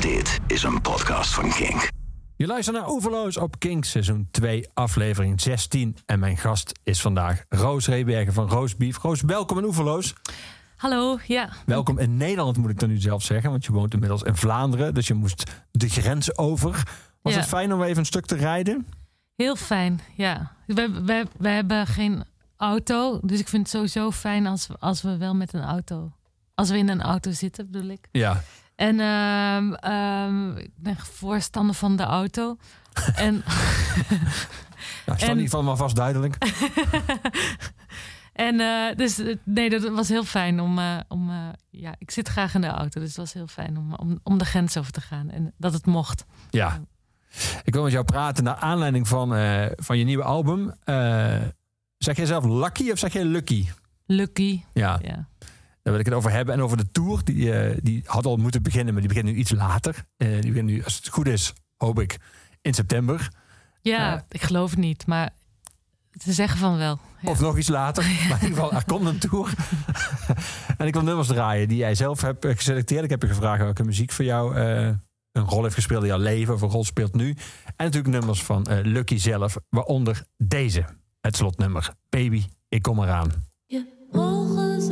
Dit is een podcast van Kink. Je luistert naar Oeverloos op King seizoen 2, aflevering 16. En mijn gast is vandaag Roos Rebergen van Roosbeef. Roos, welkom in Oeverloos. Hallo, ja. Welkom in Nederland moet ik dan nu zelf zeggen, want je woont inmiddels in Vlaanderen. Dus je moest de grens over. Was Ja. het fijn om even een stuk te rijden? Heel fijn, ja. We, we, we hebben geen auto, dus ik vind het sowieso fijn als, we- als we wel met een auto... Als we in een auto zitten, bedoel ik. Ja. En ehm, ehm, ik ben voorstander van de auto. en, Nou, is in ieder geval maar vast duidelijk. en eh, dus eh, nee, dat was heel fijn om... eh, om ja, ik zit graag in de auto, dus het was heel fijn om, om, om de grens over te gaan. En dat het mocht. Ja. Ik wil met jou praten naar aanleiding van, van je nieuwe album. Zeg jij zelf Lucky of zeg jij Lucky? Lucky, Ja, ja. Daar wil ik het over hebben. En over de tour. Die, eh, die had al moeten beginnen, maar die begint nu iets later. Eh, die begint nu, als het goed is, hoop ik, in september. Ja, Ja. ik geloof het niet, maar ze zeggen van wel. Ja. Of nog iets later. Maar in ieder geval, er komt een tour. en ik wil nummers draaien die jij zelf hebt eh, geselecteerd. Ik heb je gevraagd welke muziek voor jou eh, een rol heeft gespeeld in jouw leven. Of een rol speelt nu. En natuurlijk nummers van eh, Lucky zelf. Waaronder deze. Het slotnummer. Baby, ik kom eraan. Je ogen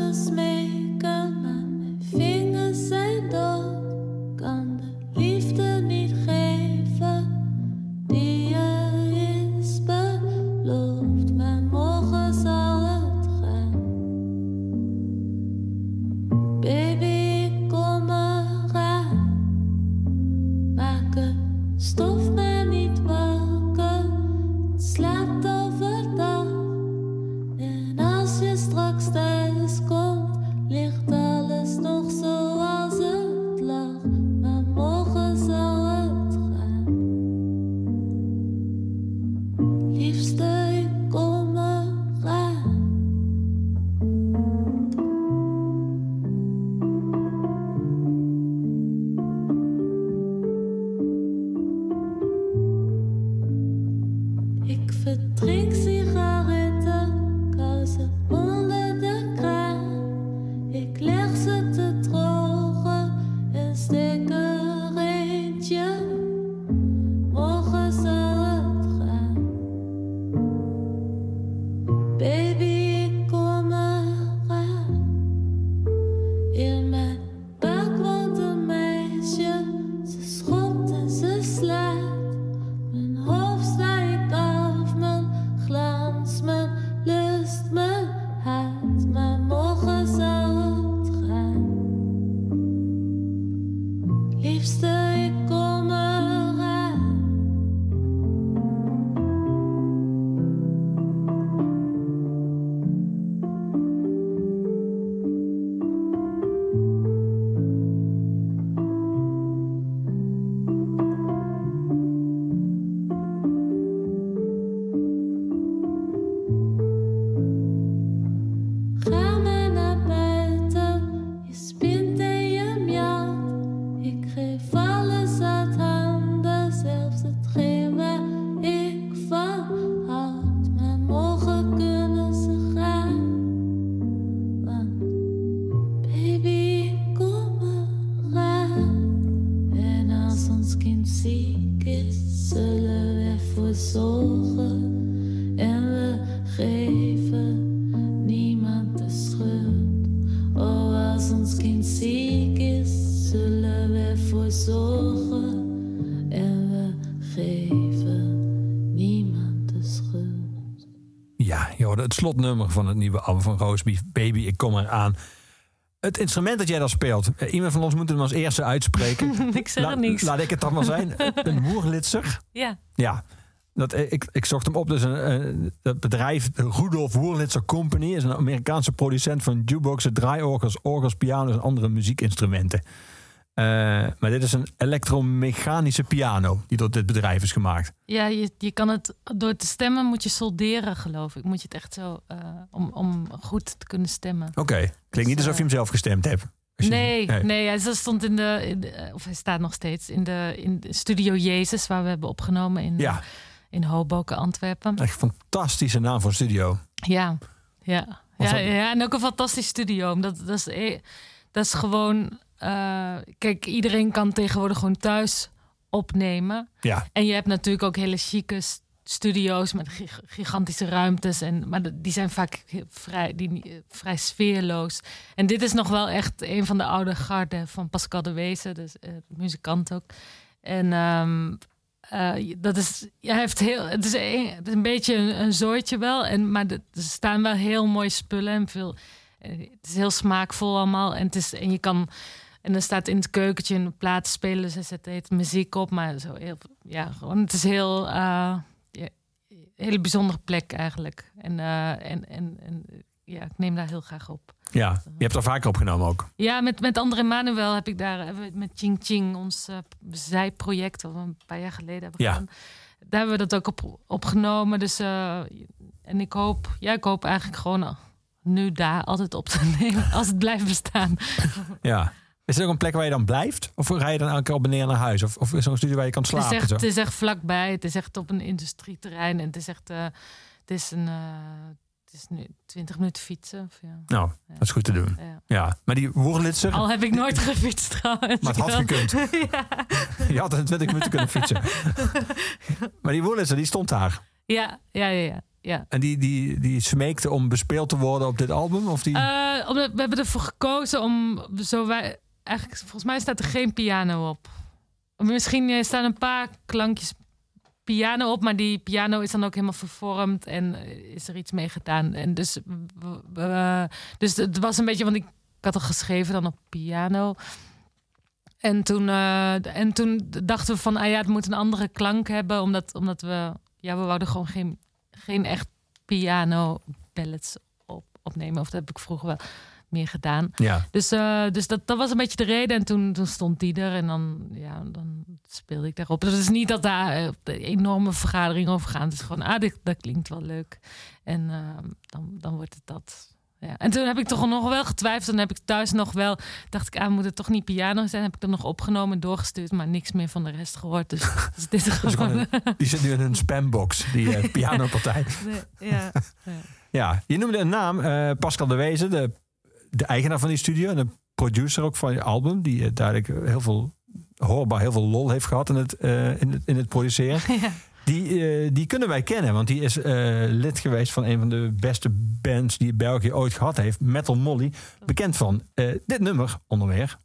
slotnummer van het nieuwe album van Roosbeef. Baby, ik kom eraan. Het instrument dat jij dan speelt. eh, Iemand van ons moet hem als eerste uitspreken. ik zeg La- er niks. Laat ik het dan maar zijn. Een Woerlitzer. Ja, Ja, dat, eh, ik, ik zocht hem op. Dus een, eh, dat bedrijf Rudolf Woerlitzer Company is een Amerikaanse producent van jukeboxen, draaiorgels, orgels, piano's en andere muziekinstrumenten. Eh, maar dit is een elektromechanische piano die door dit bedrijf is gemaakt. ja je, je kan het door te stemmen moet je solderen, geloof ik. Moet je het echt zo, eh, om, om goed te kunnen stemmen. Oké, klinkt niet alsof je hem zelf gestemd hebt. Nee, nee, hij stond in de, in de- of hij staat nog steeds in de, in de Studio Jezus, waar we hebben opgenomen in, Ja, in Hoboken, Antwerpen. echt een fantastische naam voor studio. Ja, ja. Ja, ja, en ook een fantastisch studio. omdat Dat is, eh, dat is gewoon eh, kijk, iedereen kan tegenwoordig gewoon thuis opnemen. Ja, En je hebt natuurlijk ook hele chique studio's met gig- gigantische ruimtes. En, maar die zijn vaak vrij, die, vrij sfeerloos. En dit is nog wel echt een van de oude garde van Pascal de Wezen, dus eh, muzikant ook. En ehm, eh, dat is, hij heeft heel, het is een, het is een beetje een, een zooitje wel. En, maar er staan wel heel mooie spullen en veel. Het is heel smaakvol allemaal. En, het is, en je kan. En er staat in het keukentje een plaat spelen. Ze zetten het muziek op. Maar zo heel. Ja, gewoon. Het is heel. ja, een hele bijzondere plek eigenlijk. En, eh, en, en, en ja, ik neem daar heel graag op. ja. Je hebt er vaker opgenomen ook. Ja, met, met André Manuel heb ik daar met Ching Ching, ons eh, zijproject, we een paar jaar geleden hebben Ja. gedaan. Daar hebben we dat ook op, opgenomen. Dus, en ik hoop, ja, ik hoop eigenlijk gewoon nu daar altijd op te nemen, als het blijft bestaan. Ja. Is er ook een plek waar je dan blijft? Of rij je dan elke keer op en neer naar huis? Of, of is er een studio waar je kan Het is, slapen? echt, zo? het is echt vlakbij, het is echt op een industrieterrein en het is echt, eh, het is een, eh, het is nu 20 minuten fietsen. Of, ja. Nou, dat is goed te doen. Ja. Ja, maar die Woerlitzer, Al heb ik nooit gefietst trouwens. maar het had gekund. ja. Je had in 20 minuten kunnen fietsen. maar die Woerlitzer, die stond daar. ja, ja, ja, ja. En die, die, die smeekte om bespeeld te worden op dit album? Of die... Eh, omdat we hebben ervoor gekozen om zo wij eigenlijk volgens mij staat er geen piano op. Misschien eh, staan een paar klankjes piano op, maar die piano is dan ook helemaal vervormd en eh, is er iets mee gedaan. En dus, we- dus het was een beetje, want ik, had er geschreven dan op piano. En toen, eh, en toen dachten we van, ah ja, het moet een andere klank hebben, omdat, omdat we, ja, we wouden gewoon geen, geen echt piano ballads op, opnemen. Of dat heb ik vroeger wel meer gedaan. ja. Dus, eh, dus dat, dat was een beetje de reden. En toen, toen stond die er en dan, ja, dan speelde ik daarop. Dus het is niet dat daar de enorme vergadering over gaat. Het is gewoon, ah, dit, dat klinkt wel leuk. En eh, dan, dan wordt het dat. Ja. En toen heb ik toch nog wel getwijfeld. Dan heb ik thuis nog wel, dacht ik, ah, moet het toch niet piano zijn? Heb ik er nog opgenomen en doorgestuurd, maar niks meer van de rest gehoord. Dus, dus dit is Dus gewoon. een- die zit nu in een spambox, die eh, pianopartij. Nee, ja. ja. Ja, je noemde een naam, Pascal de Wezen, de, de eigenaar van die studio en de producer ook van je album, die eh, duidelijk heel veel hoorbaar, heel veel lol heeft gehad in het, eh, in het, in het produceren. Ja. Die, eh, die kunnen wij kennen, want die is lid geweest van een van de beste bands die België ooit gehad heeft, Metal Molly. Bekend van dit nummer onderweg.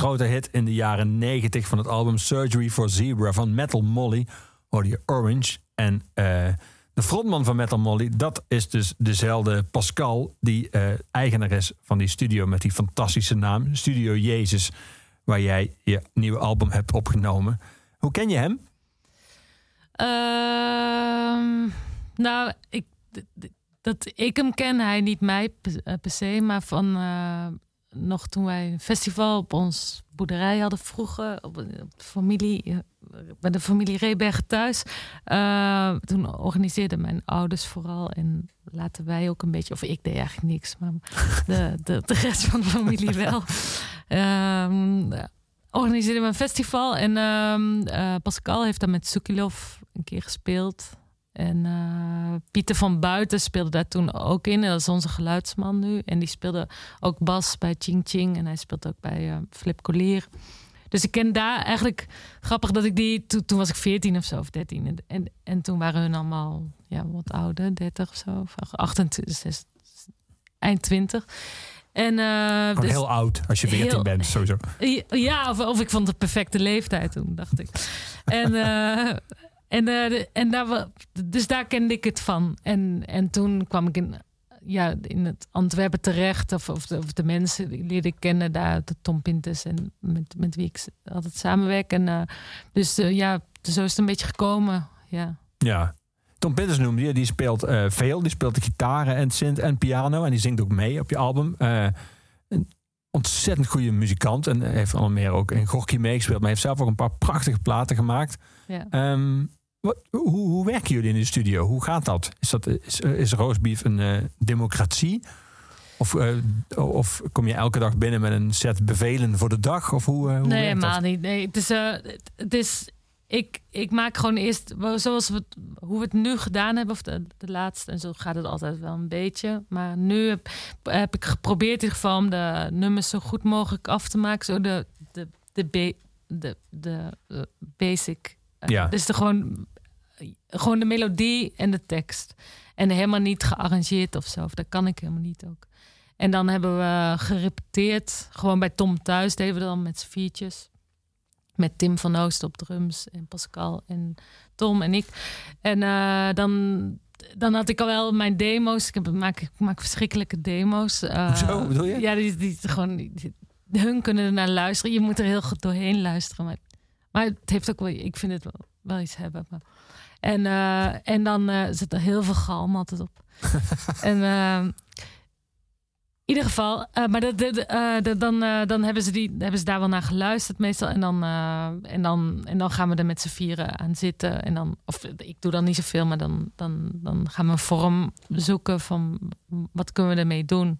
Grote hit in de jaren 90 van het album Surgery for Zebra van Metal Molly. Hoorde je Orange. En eh, de frontman van Metal Molly, dat is dus dezelfde Pascal, die eh, eigenaar is van die studio met die fantastische naam, Studio Jezus, waar jij je nieuwe album hebt opgenomen. Hoe ken je hem? Ehm, nou, ik, dat ik hem ken, hij niet mij per, eh, per se, maar van nog toen wij een festival op ons boerderij hadden vroeger, op, de familie, eh, bij de familie Rebergen thuis. Eh, toen organiseerden mijn ouders vooral en laten wij ook een beetje, of ik deed eigenlijk niks, maar de, de, de rest van de familie wel. Ehm organiseerden we een festival en ehm, eh, Pascal heeft daar met Sukilov een keer gespeeld. En eh, Pieter van Buiten speelde daar toen ook in. Dat is onze geluidsman nu. En die speelde ook bas bij Ching Ching. En hij speelt ook bij eh, Flip Collier. Dus ik ken daar eigenlijk... Grappig dat ik die... Toen, toen was ik 14 of zo, of 13. En, en, en toen waren hun allemaal ja, wat ouder. 30 of zo. Of 28, zes- eind 20. En, dus- heel oud als je 14 heel- bent, sowieso. ja, of, of ik vond het de perfecte leeftijd toen, dacht ik. En, en, eh, de- en daar, dus daar kende ik het van. En, en toen kwam ik in, ja, in het Antwerpen terecht. Of, of, de, of de mensen die leerde ik kennen daar, de Tom Pintes en met, met wie ik altijd samenwerk. En, eh, dus eh, ja, zo is het een beetje gekomen. Ja. Ja. Tom Pitters noemde je, die speelt veel. Die speelt de gitaren en synth en piano. En die zingt ook mee op je album. Een ontzettend goede muzikant. En heeft allemaal meer ook in Gorky meegespeeld. Maar heeft zelf ook een paar prachtige platen gemaakt. Ja. Ehm, wat, hoe, hoe werken jullie in de studio? Hoe gaat dat? Is, dat, is, is Roastbeef een eh, democratie? Of, eh, of kom je elke dag binnen met een set bevelen voor de dag? Of hoe, eh, hoe nee, werkt dat? helemaal niet. Nee, het is, het, is ik, ik maak gewoon eerst zoals we het, hoe we het nu gedaan hebben, of de, de laatste, en zo gaat het altijd wel een beetje. Maar nu heb, heb ik geprobeerd in ieder geval om de nummers zo goed mogelijk af te maken, zo de, de, de, de, de eh, basic. Eh, Ja. Dus de gewoon, gewoon de melodie en de tekst. En helemaal niet gearrangeerd of zo. Of dat kan ik helemaal niet ook. En dan hebben we gerepeteerd. Gewoon bij Tom thuis deden we dan met z'n viertjes. Met Tim van Oost op drums en Pascal en Tom en ik. En eh, dan, dan had ik al wel mijn demo's. Ik, heb, ik maak, ik maak verschrikkelijke demo's. Eh, Hoezo? Bedoel je? Ja, die, die, gewoon, die- hun kunnen er naar luisteren. Je moet er heel goed doorheen luisteren. Maar, maar het heeft ook wel, ik vind het wel, wel iets hebben. Maar. En, eh, en dan eh, zit er heel veel galm altijd op. en eh, in ieder geval, eh, maar dat, dat, dat- dan, dan hebben, ze die, hebben ze daar wel naar geluisterd meestal. En dan, en dan, en dan gaan we er met z'n vieren aan zitten. En dan, of ik doe dan niet zoveel, maar dan, dan, dan gaan we een vorm zoeken van wat kunnen we ermee doen.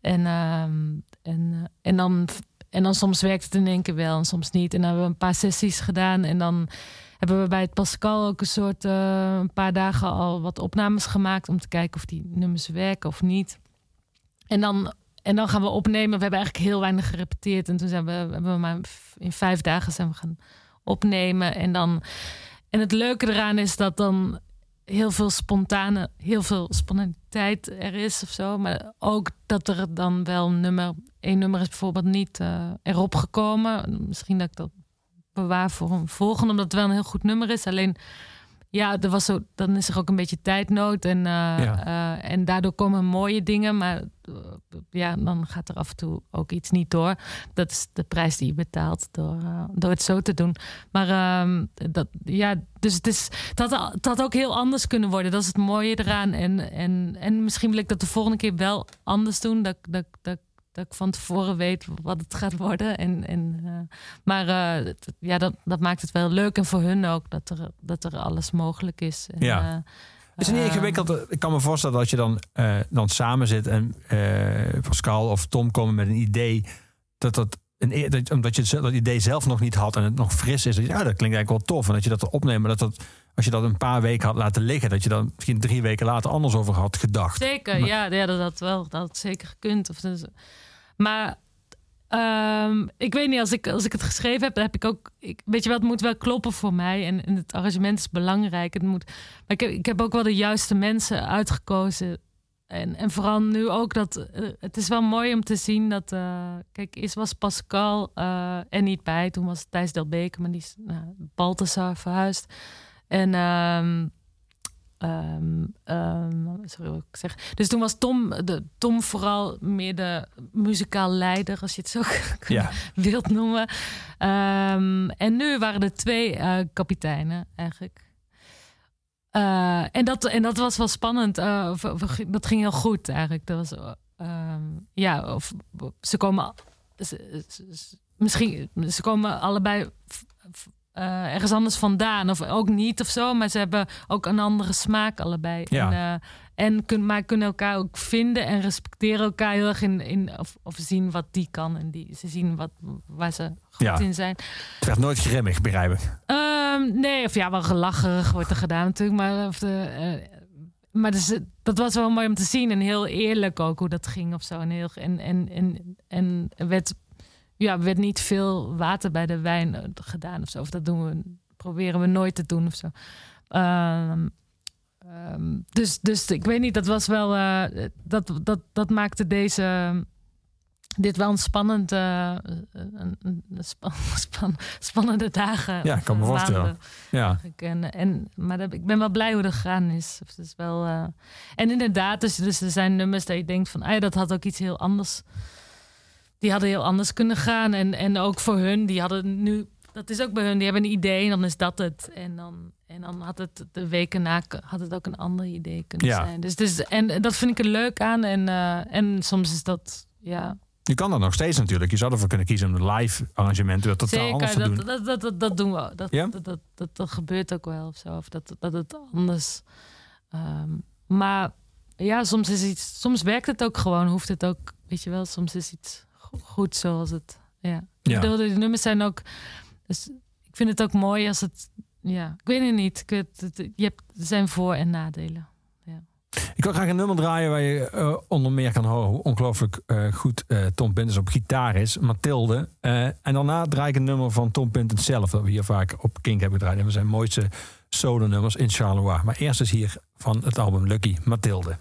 En, ehm, en, en, dan, en dan soms werkt het in één keer wel en soms niet. En dan hebben we een paar sessies gedaan. En dan hebben we bij het Pascal ook een soort eh, een paar dagen al wat opnames gemaakt om te kijken of die nummers werken of niet. En dan, en dan gaan we opnemen. We hebben eigenlijk heel weinig gerepeteerd. En toen zijn we, hebben we maar in vijf dagen zijn we gaan opnemen. En, dan, en het leuke eraan is dat dan heel veel spontane, heel veel spontaniteit er is of zo. Maar ook dat er dan wel een nummer, één nummer is bijvoorbeeld niet eh, erop gekomen. Misschien dat ik dat bewaar voor een volgende, omdat het wel een heel goed nummer is. Alleen, ja, er was zo, dan is er ook een beetje tijdnood. En, eh, Ja. eh, en daardoor komen mooie dingen. Maar eh, ja, dan gaat er af en toe ook iets niet door. Dat is de prijs die je betaalt door, door het zo te doen. Maar ehm, dat, ja, dus het, is, had, het had ook heel anders kunnen worden. Dat is het mooie eraan. En, en, en misschien wil ik dat de volgende keer wel anders doen. Dat, dat, dat, dat ik van tevoren weet wat het gaat worden. En, en, eh, maar eh, het- ja, dat, dat maakt het wel leuk. En voor hun ook dat er, dat er alles mogelijk is. En, Ja. eh, Het is niet ehm, ingewikkeld. Ik kan me voorstellen dat je dan, dan samen zit en Pascal of Tom komen met een idee. Dat dat, een, e- dat, omdat je het dat idee zelf nog niet had en het nog fris is. dat Ja, dat klinkt eigenlijk wel tof. En dat je dat opneemt. Maar dat dat, als je dat een paar weken had laten liggen, dat je dan misschien drie weken later anders over had gedacht. Zeker, Maar- ja, ja, dat had wel, dat had zeker gekund. Of dus, maar ehm, ik weet niet, als ik, als ik het geschreven heb, heb ik ook, ik, weet je wel, het moet wel kloppen voor mij en, en het arrangement is belangrijk. Het moet, maar ik heb, ik heb ook wel de juiste mensen uitgekozen. En, en vooral nu ook dat eh, het is wel mooi om te zien dat, eh, kijk, eerst was Pascal eh, er niet bij. Toen was Thijs Delbeke, maar die is nou, Balthasar verhuisd. En ehm, ehm, ehm, sorry wat ik zeg. Dus toen was Tom, de, Tom vooral meer de muzikaal leider, als je het zo Ja. wilt noemen. Ehm, en nu waren er twee eh, kapiteinen eigenlijk. Eh, en, dat, en dat was wel spannend. Eh, dat ging heel goed eigenlijk. Dat was, ehm, ja, of ze komen. ze- ze- ze- misschien, ze komen allebei eh, ergens anders vandaan. Of ook niet of zo. Maar ze hebben ook een andere smaak allebei. Ja. En, eh, en kun, maar kunnen elkaar ook vinden en respecteren elkaar heel erg in, in of, of zien wat die kan. En die, ze zien wat, waar ze goed Ja. in zijn. Het werd nooit grimmig, begrijp ik. Ehm, nee, of ja, wel gelacherig wordt er gedaan natuurlijk. Maar, of de, eh, maar dus, eh, dat was wel mooi om te zien. En heel eerlijk ook hoe dat ging of zo. En, heel, en, en, en, en er werd, ja, er werd niet veel water bij de wijn eh, gedaan of zo. Of dat doen we, proberen we nooit te doen of zo. Ehm, ehm, dus, dus ik weet niet, dat was wel... eh, dat, dat, dat maakte deze... Dit wel een spannend, eh, een, een span, span- spannende dagen. Ja, ik kan me voorstellen. Ja. En, en, maar dat- ik ben wel blij hoe dat gegaan is. Het is wel, En inderdaad, dus, dus er zijn nummers dat je denkt van... Ah ja, dat had ook iets heel anders... Die hadden heel anders kunnen gaan. En, en ook voor hun, die hadden nu... Dat is ook bij hun, die hebben een idee en dan is dat het. En dan, en dan had het de weken na had het ook een ander idee kunnen Ja. zijn. Dus, dus, en dat vind ik er leuk aan. En, eh, en soms is dat, ja, Je kan dat nog steeds natuurlijk. Je zou ervoor kunnen kiezen om een live arrangement weer totaal anders te doen. dat, dat, dat, dat, dat doen we. Dat, Ja? dat, dat, dat, dat gebeurt ook wel of zo. Of dat, dat het anders. ehm, maar ja, soms is iets. Soms werkt het ook gewoon. Hoeft het ook. Weet je wel, soms is iets goed zoals het. Ja. Ja. Ik bedoel, de nummers zijn ook. Dus ik vind het ook mooi als het. Ja, ik weet het niet. Ik weet, het, je hebt, er zijn voor- en nadelen. Ik wil graag een nummer draaien waar je eh, onder meer kan horen hoe ongelooflijk eh, goed eh, Tom Pintens op gitaar is. Mathilde. En daarna draai ik een nummer van Tom Pintens zelf, dat we hier vaak op Kink hebben gedraaid. En we zijn mooiste solo nummers in Charleroi. Maar eerst is hier van het album Lucky, Mathilde.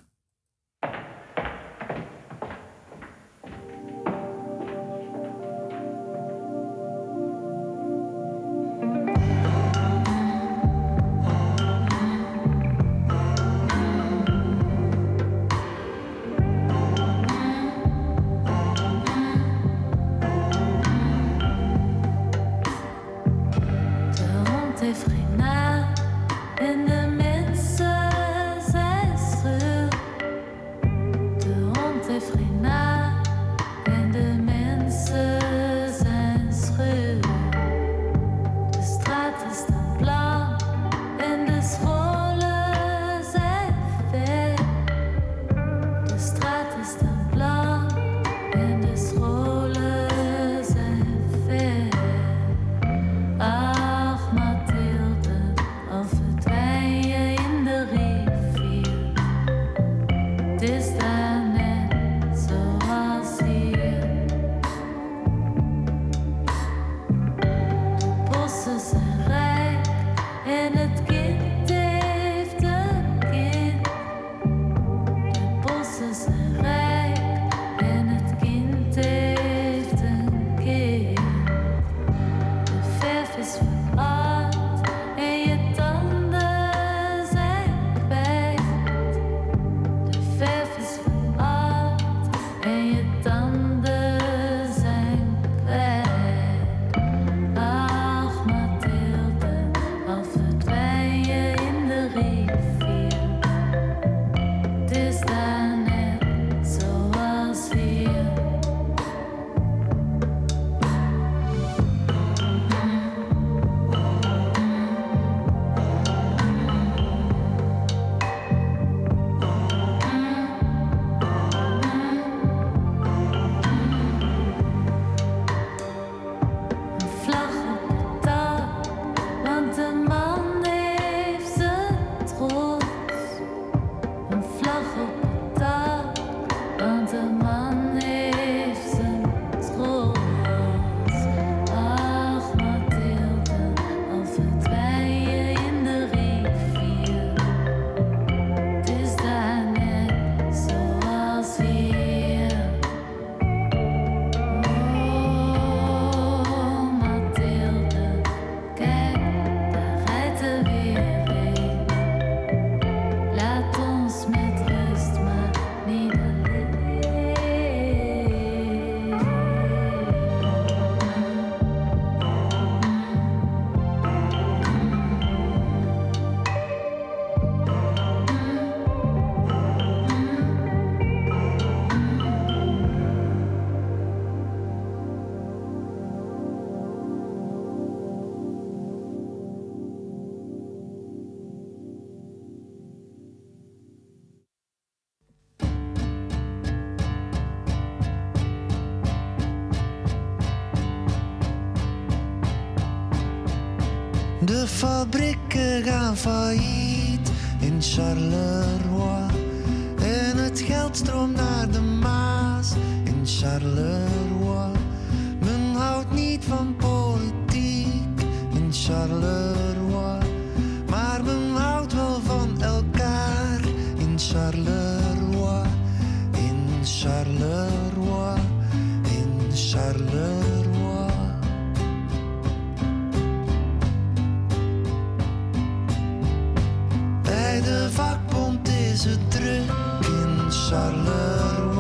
Fabrieken gaan failliet in Charleroi. En het geld stroomt naar de Maas in Charleroi. Þessu drukkin Charleroi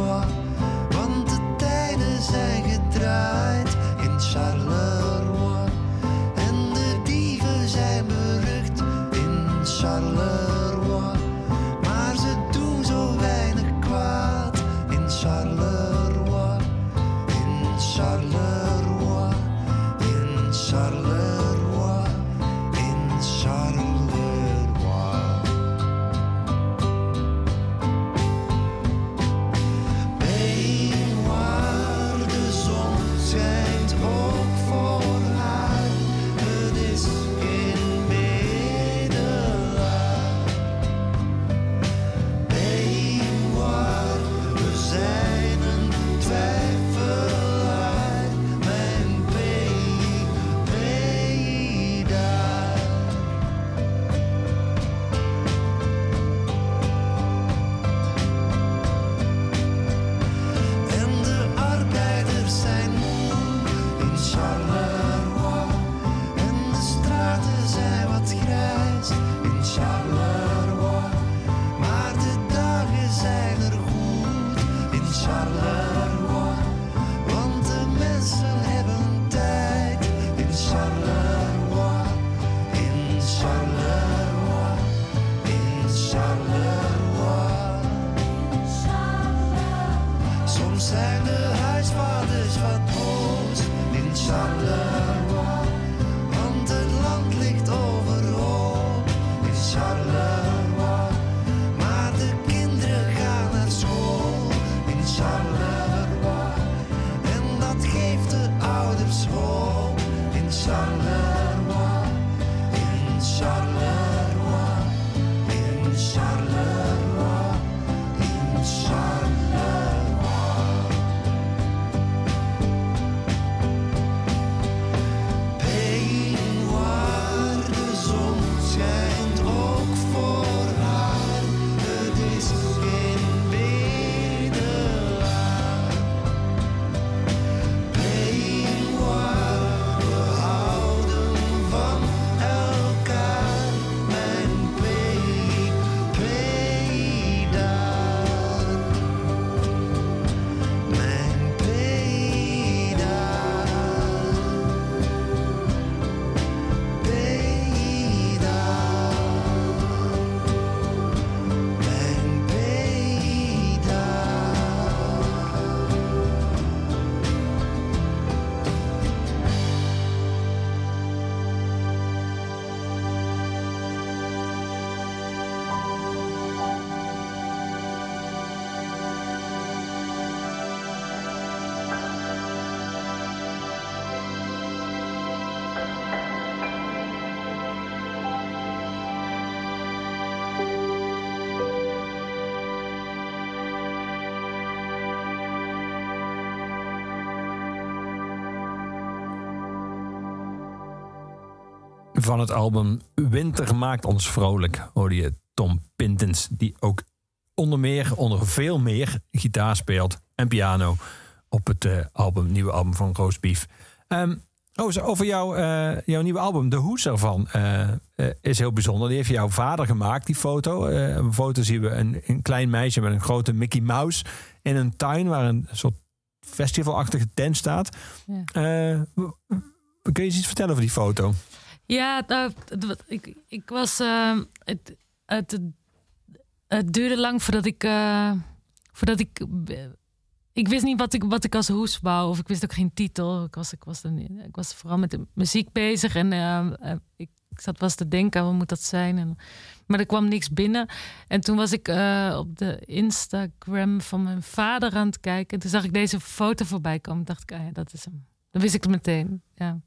Van het album Winter maakt ons vrolijk hoorde je Tom Pintens. Die ook onder meer, onder veel meer gitaar speelt en piano op het eh, album, nieuwe album van Roosbeef. Ehm oh, over jouw, eh, jouw nieuwe album, de hoes ervan, eh, is heel bijzonder. Die heeft jouw vader gemaakt, die foto. Een foto zien we een, een klein meisje met een grote Mickey Mouse in een tuin waar een soort festivalachtige tent staat. Ja. Kun je eens iets vertellen over die foto? Ja, nou, ik, ik was. ehm, het, het, duurde lang voordat ik. eh, voordat ik. eh, ik wist niet wat ik, wat ik als hoes wou, of ik wist ook geen titel. Ik was, ik was, dan, ik was vooral met de muziek bezig en ehm, eh, ik, zat was te denken, wat moet dat zijn? En, maar er kwam niks binnen. En toen was ik op de Instagram van mijn vader aan het kijken. En toen zag ik deze foto voorbij komen. dacht ik, ah ja, dat is hem. Dan wist ik het meteen. Ja.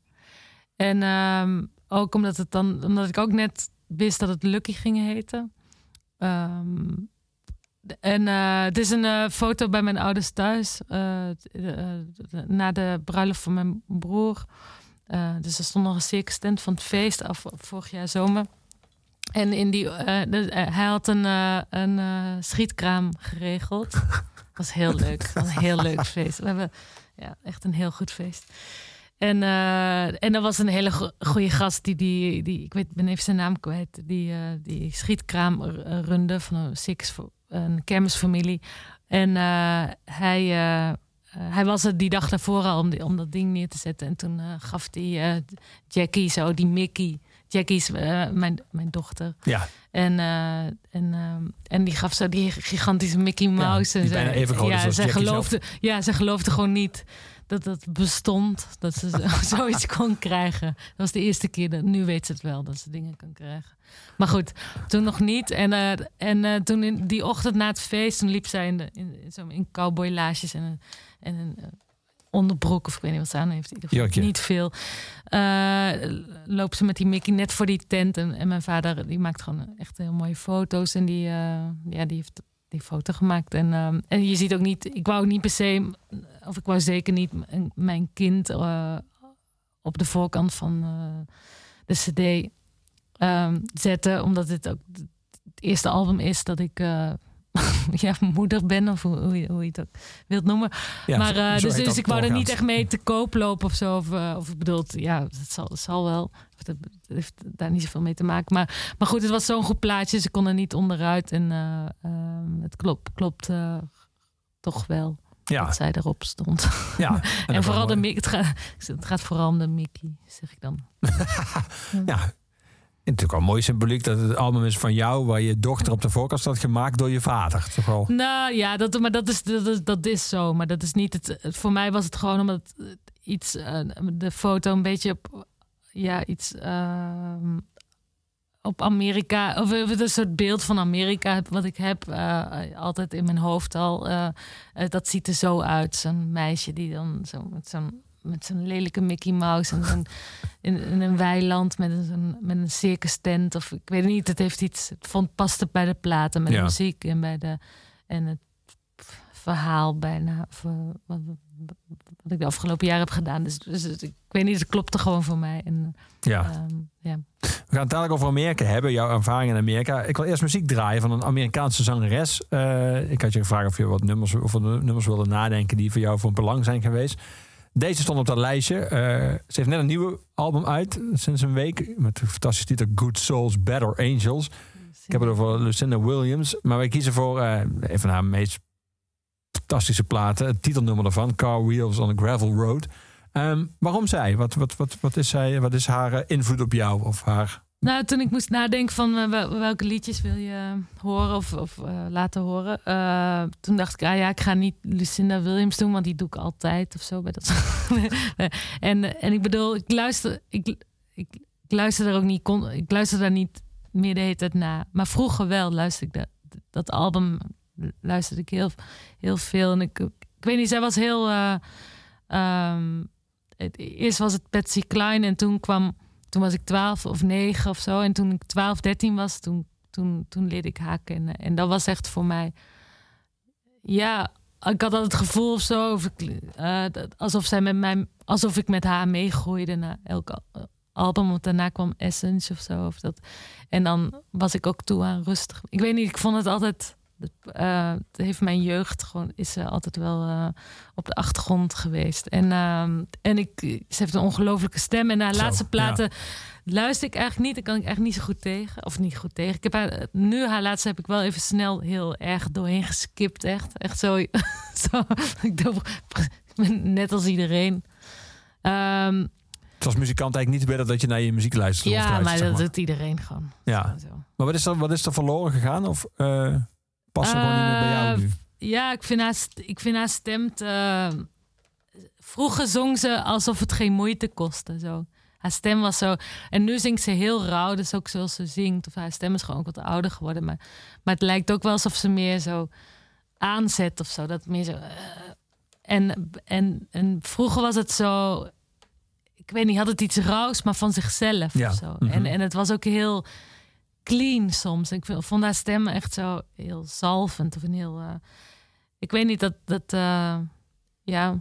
En ehm, ook omdat, het dan, omdat ik ook net wist dat het Lucky ging heten. Ehm, en eh, het is een eh, foto bij mijn ouders thuis. eh, na de bruiloft van mijn broer. Dus er stond nog een circus tent van het feest af vorig jaar zomer. En in die, de- hij had een, een schietkraam geregeld. was heel leuk. was een heel leuk feest. We hebben ja, echt een heel goed feest. En, eh, en er was een hele go- goede gast die, die, die, ik weet, ben even zijn naam kwijt, die, eh, die schietkraam eh, runde van een six, een kermisfamilie. En hij, hij was er die dag daarvoor al om, die- om dat ding neer te zetten. En toen gaf die eh, Jackie zo, die Mickey. Jackie is mijn, mijn dochter. Ja, En, en, en die gaf zo die gigantische Mickey Mouse. die en bijna zij- even ja, als zij geloofde, Ja, ze geloofde gewoon niet dat dat bestond. Dat ze zo- zoiets kon krijgen. Dat was de eerste keer. Dat, nu weet ze het wel, dat ze dingen kan krijgen. Maar goed, toen nog niet. En, eh, en eh, toen in die ochtend na het feest... toen liep zij in, de, in, in, zo in cowboylaarsjes en een, en een eh, onderbroek... of ik weet niet wat ze aan heeft. In ieder geval. Niet veel. Loopt ze met die Mickey net voor die tent. En, en mijn vader die maakt gewoon echt heel mooie foto's. En die, ja, die heeft die foto gemaakt. En, ehm, en je ziet ook niet... Ik wou ook niet per se... of ik wou zeker niet mijn kind... eh, op de voorkant van eh, de cd ehm, zetten. Omdat dit ook het eerste album is dat ik... eh, ja, moeder ben, of hoe, hoe, je, hoe je het ook wilt noemen. ja maar dus, dus dat ik wou er niet echt mee te koop lopen of zo. Of, of ik bedoel, ja, het zal, het zal wel. Het heeft daar niet zoveel mee te maken. Maar, maar goed, het was zo'n goed plaatje. Ze kon er niet onderuit. En eh, ehm, het klopt, klopt eh, toch wel Ja, dat zij erop stond. ja. En, dat vooral de. Mickey. Het, gaat- het gaat vooral om de Mickey, zeg ik dan. Ja. En natuurlijk wel mooi symboliek dat het album is van jou... waar je dochter op de voorkant staat gemaakt door je vader. Toch wel? Nou ja, dat, maar dat is, dat, is, dat is zo. Maar dat is niet het. Voor mij was het gewoon omdat het iets. eh, de foto een beetje op. Ja, iets. ehm, op Amerika. Of een soort beeld van Amerika. Wat ik heb. eh, altijd in mijn hoofd al. eh, eh, dat ziet er zo uit. Zo'n meisje die dan zo met zo'n. Met zo'n lelijke Mickey Mouse en in, in een weiland met een, met een circus tent. Of ik weet niet, het heeft iets. Het vond, paste bij de platen met Ja. de muziek en bij de en het verhaal bijna. Of, eh, wat, wat ik de afgelopen jaren heb gedaan. Dus, dus ik weet niet, het klopte gewoon voor mij. En, Ja. ehm, ja. We gaan het dadelijk over Amerika hebben, jouw ervaring in Amerika. Ik wil eerst muziek draaien van een Amerikaanse zangeres. Eh, ik had je gevraagd of je wat nummers, of nummers wilde nadenken die voor jou van belang zijn geweest. Deze stond op dat lijstje. Eh, ze heeft net een nieuwe album uit, sinds een week. Met de fantastische titel Good Souls, Better Angels. Ik heb het over Lucinda Williams. Maar wij kiezen voor eh, een van haar meest fantastische platen. Het titelnummer daarvan, Car Wheels on a Gravel Road. Ehm, waarom zij? Wat, wat, wat, wat, is zij? wat is haar eh, invloed op jou? Of haar... Nou, toen ik moest nadenken van eh, wel- welke liedjes wil je horen of, of eh, laten horen. eh, toen dacht ik, ah ja, ik ga niet Lucinda Williams doen, want die doe ik altijd of zo. Bij dat en, eh, en ik bedoel, ik luister, ik, ik, luister er ook niet, kon, ik luister daar niet meer de hele tijd na. Maar vroeger wel luisterde ik dat, dat album, luisterde ik heel, heel veel. En ik, ik weet niet, zij was heel... eh, ehm, het, eerst was het Patsy Klein en toen kwam toen was ik 12 of 9 of zo. En toen ik 12, 13 was, toen, toen, toen leerde ik haken. En, en dat was echt voor mij. Ja, ik had altijd het gevoel of zo. Eh, alsof, zij met mij, alsof ik met haar meegroeide naar elk al- album. Want daarna kwam Essence of zo. Of dat. En dan was ik ook toe aan rustig. Ik weet niet, ik vond het altijd. Eh, het heeft mijn jeugd gewoon is ze altijd wel eh, op de achtergrond geweest. En, ehm, en ik, ze heeft een ongelofelijke stem. En haar Zo, laatste ja. platen luister ik eigenlijk niet. Daar kan ik echt niet zo goed tegen. Of niet goed tegen. Ik heb haar, nu haar laatste heb ik wel even snel heel erg doorheen geskipt. Echt, echt zo. zo ik ben net als iedereen. Het was muzikant eigenlijk niet beter dat je naar je muziek luistert. ja, luistert, maar zeg dat doet iedereen gewoon. Ja. Zo. Maar wat is, er, wat is er verloren gegaan? Of ze gewoon niet meer bij jou Eh, nu? Ja, ik vind haar, ik vind haar. Vroeger zong ze alsof het geen moeite kostte. Zo. Haar stem was zo... En nu zingt ze heel rauw, dus ook zoals ze zingt. Of haar stem is gewoon ook wat ouder geworden. Maar, maar het lijkt ook wel alsof ze meer zo aanzet of zo. Dat meer zo... eh, en, en, en vroeger was het zo... ik weet niet, had het iets rauws, maar van zichzelf Ja, of zo. mhm. En, en het was ook heel clean soms. Ik vond haar stem echt zo heel zalvend. Of een heel, eh, ik weet niet, dat, dat eh, ja,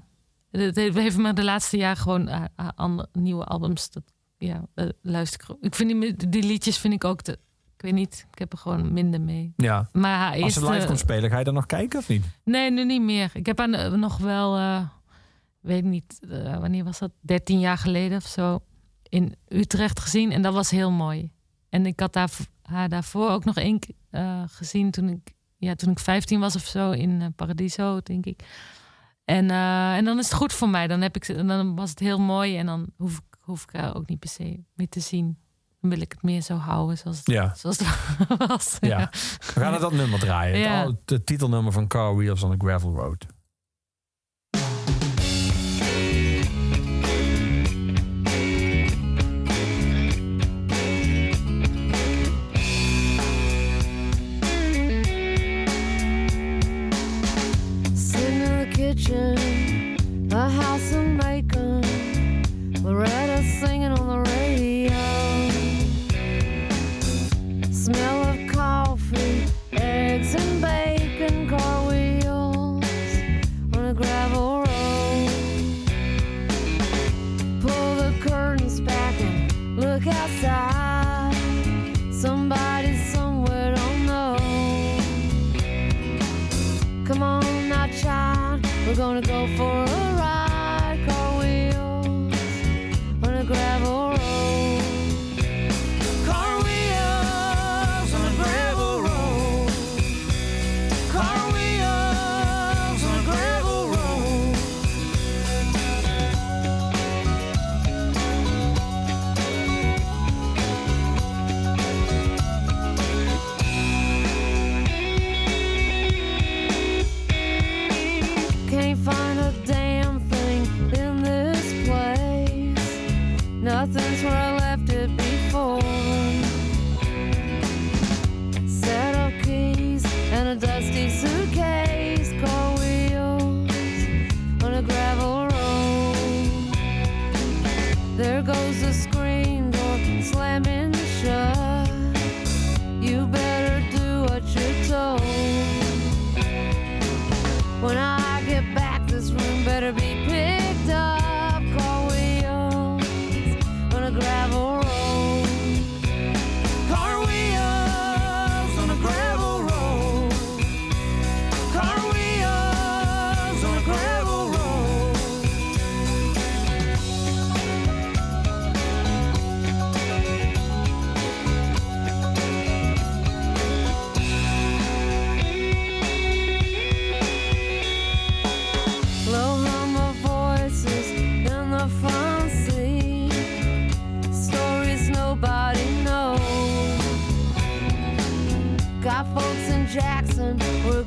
het heeft me de laatste jaar gewoon haar andere, nieuwe albums, dat, ja, eh, luister ik. Ik vind die, die liedjes vind ik ook te, ik weet niet, ik heb er gewoon minder mee. Ja. Maar haar Als ze live komt spelen, ga je dan nog kijken of niet? Nee, nu niet meer. Ik heb haar eh, nog wel, eh, weet niet, eh, wanneer was dat? 13 jaar geleden of zo. In Utrecht gezien. En dat was heel mooi. En ik had daar, haar daarvoor ook nog één keer eh, gezien toen ik, ja, toen ik 15 was of zo in eh, Paradiso, denk ik. En, eh, en dan is het goed voor mij. Dan, heb ik, ze- dan was het heel mooi. En dan hoef ik, hoef ik haar ook niet per se meer te zien. Dan wil ik het meer zo houden zoals het, Ja. zoals het was. Ja. We gaan dat nummer draaien. Ja. het titelnummer van Car Wheels on a Gravel Road.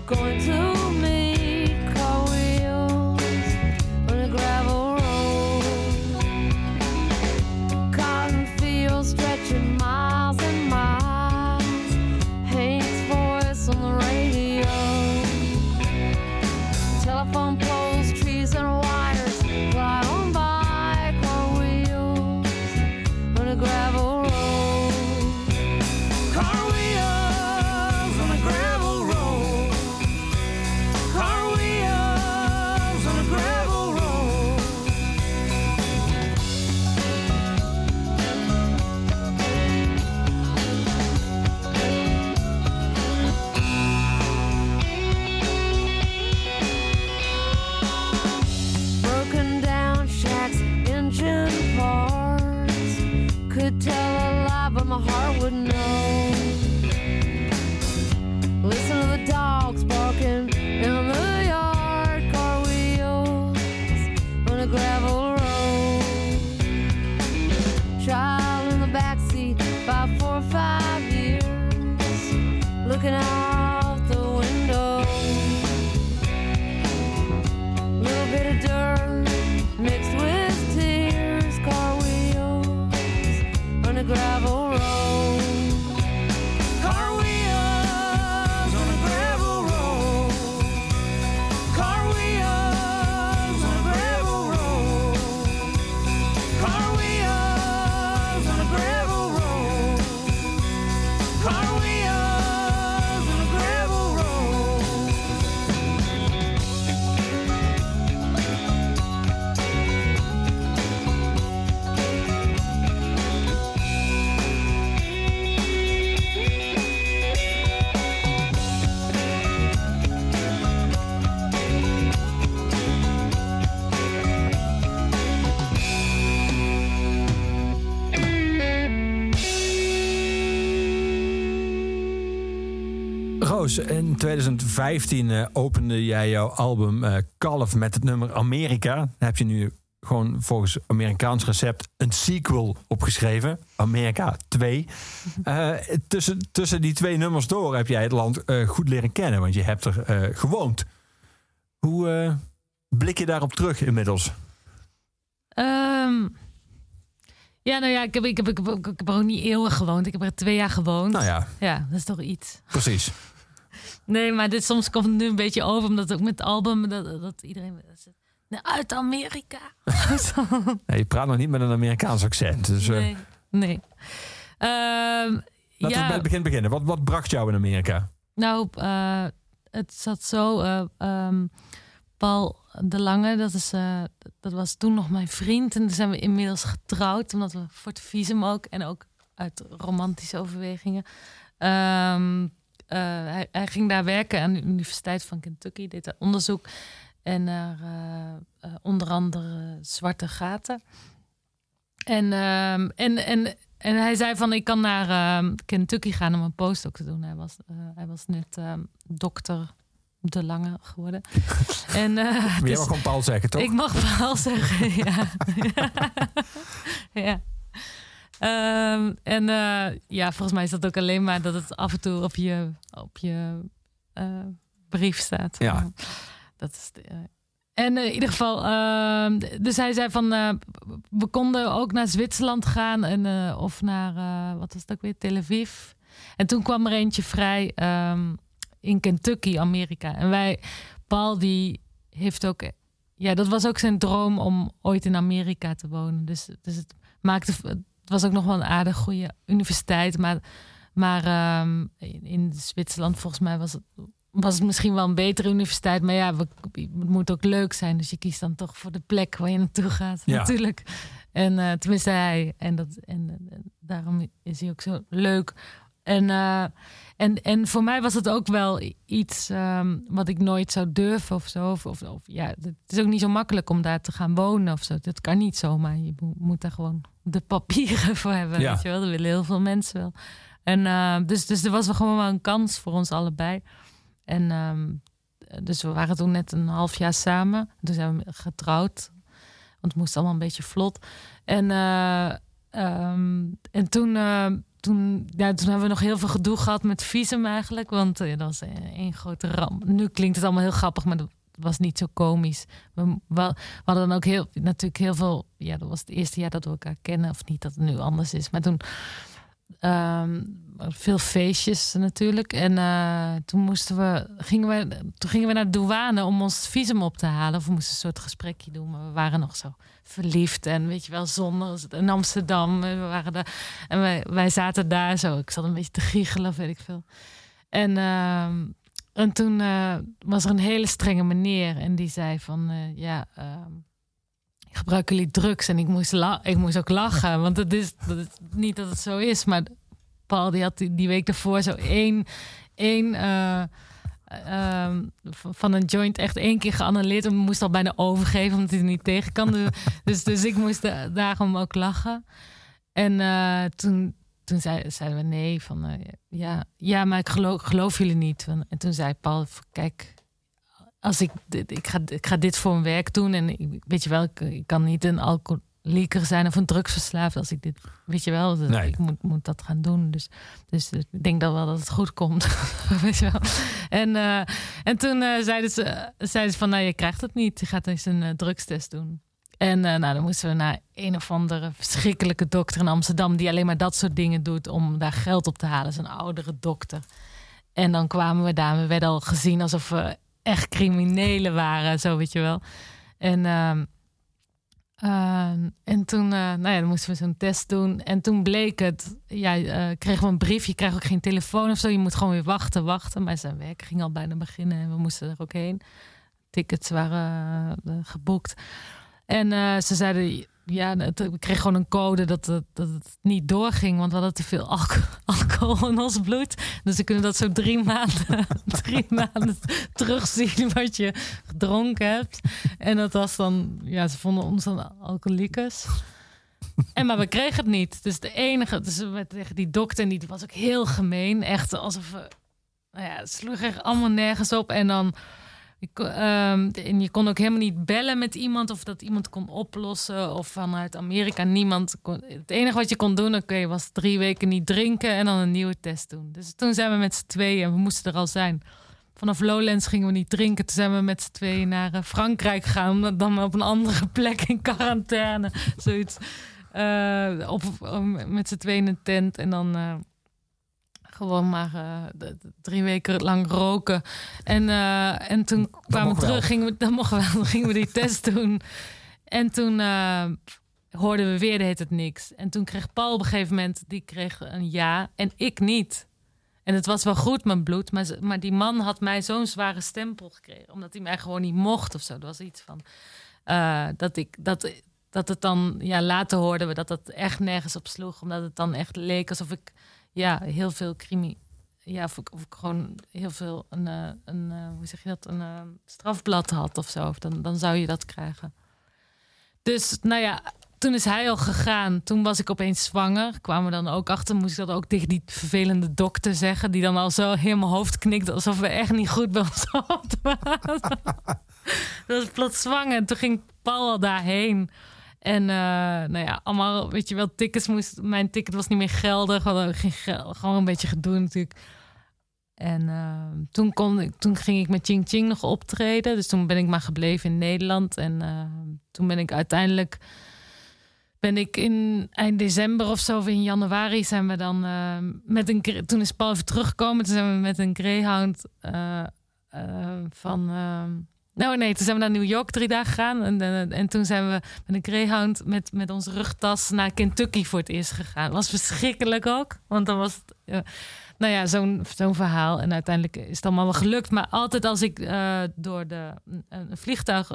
Going to In 2015 eh, opende jij jouw album eh Kalf met het nummer Amerika. Daar heb je nu gewoon volgens Amerikaans recept een sequel opgeschreven. Amerika 2. Eh, tussen, tussen die twee nummers door heb jij het land goed leren kennen, want je hebt er gewoond. Hoe blik je daarop terug inmiddels? Ehm, ja, nou ja, ik heb, ik, heb, ik, heb, ik heb er ook niet eeuwig gewoond. Ik heb er twee jaar gewoond. Nou ja, Ja, dat is toch iets. precies. Nee, maar dit, soms komt het nu een beetje over, omdat ook met het album, dat, dat iedereen... uit Amerika. Nee, je praat nog niet met een Amerikaans accent. Dus eh, nee, nee. Ehm, laten we ja, bij het begin beginnen. Wat, wat bracht jou in Amerika? Nou, eh, het zat zo. eh, ehm, Paul de Lange, dat, is, dat was toen nog mijn vriend. En toen zijn we inmiddels getrouwd, omdat we voor het visum ook en ook uit romantische overwegingen. Ehm, eh, hij, hij ging daar werken aan de Universiteit van Kentucky, deed daar onderzoek. En naar eh, eh, onder andere zwarte gaten. En, ehm, en, en, en hij zei van, ik kan naar ehm, Kentucky gaan om een postdoc te doen. Hij was, hij was net ehm, dokter De Lange geworden. en, Maar dus mag gewoon Paul zeggen, toch? ik mag wel zeggen, ja. ja. Ehm, en eh, ja, volgens mij is dat ook alleen maar dat het af en toe op je, op je eh, brief staat. Ja. Dat is de, eh, en in ieder geval, ehm, dus hij zei van, we konden ook naar Zwitserland gaan en, of naar, wat was het ook weer, Tel Aviv. En toen kwam er eentje vrij ehm, in Kentucky, Amerika. En wij, Paul, die heeft ook, ja, dat was ook zijn droom om ooit in Amerika te wonen. Dus, dus het maakte, het was ook nog wel een aardig goede universiteit, maar, maar ehm, in, in Zwitserland volgens mij was het was het misschien wel een betere universiteit. Maar ja, we, het moet ook leuk zijn. Dus je kiest dan toch voor de plek waar je naartoe gaat. Ja. Natuurlijk. En eh, tenminste hij. En, dat, en, en daarom is hij ook zo leuk. En, eh, en, en voor mij was het ook wel iets ehm, wat ik nooit zou durven of zo. Of, of, of, ja, het is ook niet zo makkelijk om daar te gaan wonen of zo. Dat kan niet zomaar. Je mo- moet daar gewoon de papieren voor hebben. Ja. Weet je wel? Dat willen heel veel mensen wel. En eh, dus, dus er was wel gewoon wel een kans voor ons allebei. En ehm, dus we waren toen net een half jaar samen. Toen zijn we getrouwd. Want het moest allemaal een beetje vlot. En, eh, ehm, en toen, toen, ja, toen hebben we nog heel veel gedoe gehad met visum eigenlijk. Want eh, dat was één grote ramp. Nu klinkt het allemaal heel grappig, maar dat was niet zo komisch. We, we hadden dan ook heel, natuurlijk heel veel... Ja, dat was het eerste jaar dat we elkaar kennen. Of niet dat het nu anders is. Maar toen... ehm, veel feestjes natuurlijk. En eh, toen, moesten we, gingen we, toen gingen we naar de douane om ons visum op te halen. Of we moesten een soort gesprekje doen. Maar we waren nog zo verliefd. En weet je wel, zonder in Amsterdam. We waren daar, en wij, wij zaten daar zo. Ik zat een beetje te giechelen, weet ik veel. En, ehm, en toen eh, was er een hele strenge meneer. En die zei van, eh, ja... ehm, gebruiken jullie drugs? En ik moest, ik moest ook lachen. Want het dat is niet dat het zo is, maar Paul die had die, week daarvoor zo één, één eh, ehm, van een joint echt één keer geannuleerd en moest al bijna overgeven omdat hij er niet tegen kan. Dus, dus, dus ik moest da- daarom ook lachen. En eh, toen, toen zei, zeiden we nee, van eh, ja, ja, maar ik geloof, geloof jullie niet. En toen zei Paul, kijk, als ik, ik, ga, ik ga dit voor mijn werk doen en weet je wel, ik, kan niet een alcoholieker zijn of een drugsverslaafd als ik dit, weet je wel, dus Nee. ik moet, moet dat gaan doen. Dus, dus ik denk dan wel dat het goed komt, weet je wel. En, eh, en toen eh, zeiden, ze, zeiden ze van, nou, je krijgt het niet, je gaat eens een eh, drugstest doen. En nou, dan moesten we naar een of andere verschrikkelijke dokter in Amsterdam die alleen maar dat soort dingen doet om daar geld op te halen. Zo'n oudere dokter. En dan kwamen we daar we werden al gezien alsof we echt criminelen waren, zo weet je wel. En, ehm, en toen, eh, nou ja, dan moesten we zo'n test doen. En toen bleek het, ja, eh, kregen we een brief. Je krijgt ook geen telefoon of zo. Je moet gewoon weer wachten, wachten. Maar zijn werk ging al bijna beginnen en we moesten er ook heen. Tickets waren eh, geboekt. En ze zeiden, ja, het, we kregen gewoon een code dat het, niet doorging. Want we hadden te veel alco- alcohol in ons bloed. Dus ze kunnen dat zo drie maanden, drie maanden terugzien wat je gedronken hebt. En dat was dan, ja, ze vonden ons dan alcoholicus. En maar we kregen het niet. Dus de enige, dus tegen die dokter, en die was ook heel gemeen. Echt alsof we nou ja, het sloeg echt allemaal nergens op. En dan. Ehm, en je kon ook helemaal niet bellen met iemand of dat iemand kon oplossen. Of vanuit Amerika niemand. Kon, het enige wat je kon doen, oké, was drie weken niet drinken en dan een nieuwe test doen. Dus toen zijn we met z'n tweeën, we moesten er al zijn. Vanaf Lowlands gingen we niet drinken. Toen zijn we met z'n tweeën naar eh, Frankrijk gegaan. Omdat Dan op een andere plek in quarantaine. Zoiets. Eh, op, met z'n tweeën in een tent. En dan eh, gewoon maar eh, drie weken lang roken. En, eh, en toen kwamen we wel. terug. Gingen we, dat mocht wel. Dan gingen we die test doen. En toen eh, hoorden we weer, heet het niks. En toen kreeg Paul op een gegeven moment, die kreeg een ja. En ik niet. En het was wel goed, mijn bloed. Maar, maar die man had mij zo'n zware stempel gekregen. Omdat hij mij gewoon niet mocht of zo. Er was iets van. dat ik. Dat, dat het dan. Ja, later hoorden we dat het echt nergens op sloeg. Omdat het dan echt leek alsof ik. Ja, heel veel crimi. Ja, of ik, of ik gewoon heel veel. Een, eh, een, eh, hoe zeg je dat? Een eh, strafblad had of zo. Dan, dan zou je dat krijgen. Dus, nou ja, toen is hij al gegaan. Toen was ik opeens zwanger. Kwamen we dan ook achter. Moest ik dat ook tegen die vervelende dokter zeggen. Die dan al zo helemaal hoofd knikt. Alsof we echt niet goed bij ons op waren. Dat was plots zwanger. En toen ging Paul al daarheen. En eh, nou ja, allemaal, weet je wel, tickets moest... Mijn ticket was niet meer geldig. Geld, gewoon een beetje gedoe natuurlijk. En eh, toen, kon ik, toen ging ik met Ching Ching nog optreden. Dus toen ben ik maar gebleven in Nederland. En eh, toen ben ik uiteindelijk... Ben ik in eind december of zo, of in januari, zijn we dan eh, met een. Toen is Paul even teruggekomen. Toen zijn we met een Greyhound eh, eh, van. Nou nee, toen zijn we naar New York drie dagen gegaan. En, eh, en toen zijn we met een Greyhound met, met onze rugtas naar Kentucky voor het eerst gegaan. Was verschrikkelijk ook. Want dan was het. eh, nou ja, zo'n zo'n verhaal. En uiteindelijk is het allemaal wel gelukt. Maar altijd als ik eh, door de, een vliegtuig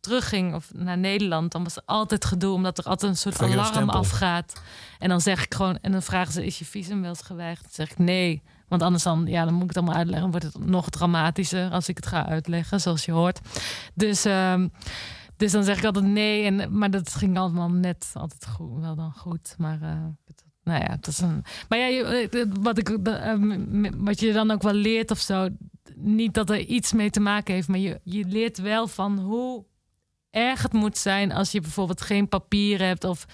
terugging of naar Nederland, dan was er altijd gedoe, omdat er altijd een soort alarm afgaat. En dan zeg ik gewoon, en dan vragen ze: is je visum wel eens geweigerd? Dan zeg ik nee. Want anders dan, ja, dan moet ik het allemaal uitleggen. Wordt het nog dramatischer als ik het ga uitleggen, zoals je hoort. Dus, ehm, dus dan zeg ik altijd nee. En, maar dat ging allemaal net altijd goed, wel dan goed. Maar eh, nou ja, het is een. Maar ja, je- eh, wat, ik, eh, m- m- wat je dan ook wel leert of zo. Niet dat er iets mee te maken heeft, maar je, je leert wel van hoe erg het moet zijn als je bijvoorbeeld geen papier hebt. Of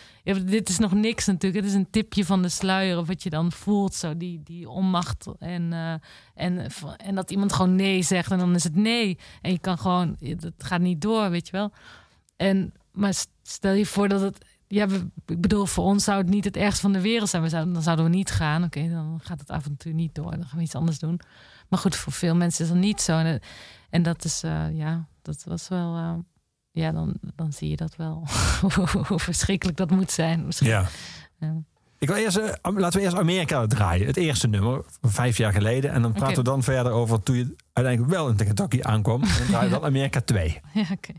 dit is nog niks natuurlijk. Het is een tipje van de sluier. Of wat je dan voelt, zo die, die onmacht. En, eh, en, en dat iemand gewoon nee zegt en dan is het nee. En je kan gewoon, het gaat niet door, weet je wel. En, maar stel je voor dat het. Ja, ik bedoel, voor ons zou het niet het ergste van de wereld zijn. We zouden, dan zouden we niet gaan. Oké, dan gaat het avontuur niet door. Dan gaan we iets anders doen. Maar goed, voor veel mensen is dat niet zo. En, en dat is, eh, ja, dat was wel. eh, ja, dan, dan zie je dat wel. Hoe verschrikkelijk dat moet zijn. Misschien- Ja. Ja. Ik wil eerst, eh, laten we eerst Amerika draaien. Het eerste nummer, vijf jaar geleden. En dan praten we dan verder over toen je uiteindelijk wel in Kentucky aankwam. En dan draaien we dan Amerika 2. Ja, oké.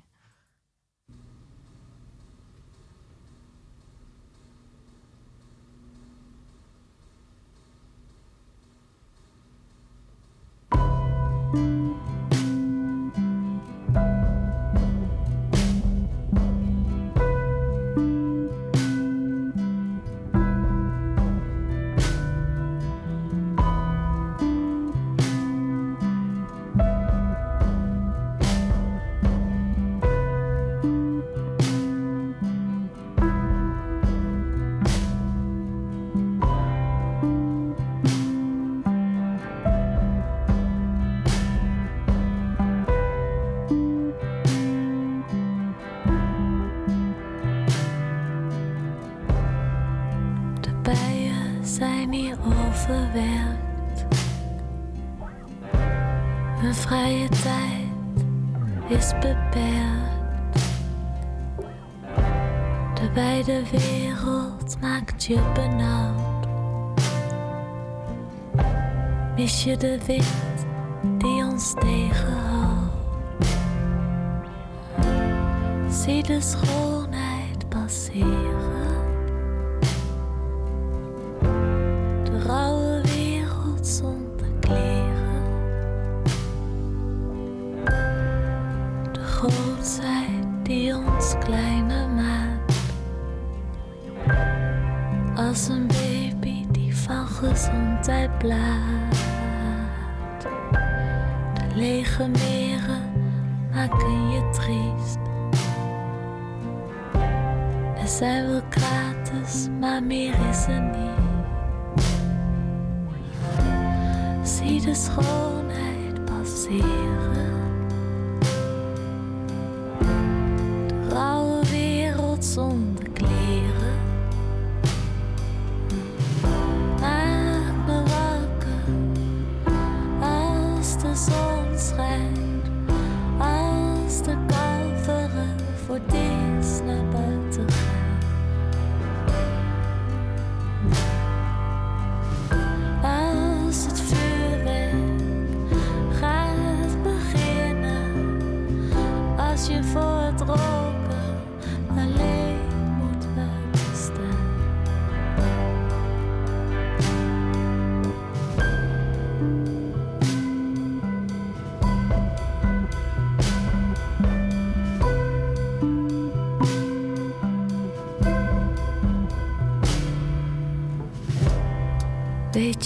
Je benauwd. Mis je de wind die ons tegenhoudt? Zie de schoonheid passeren.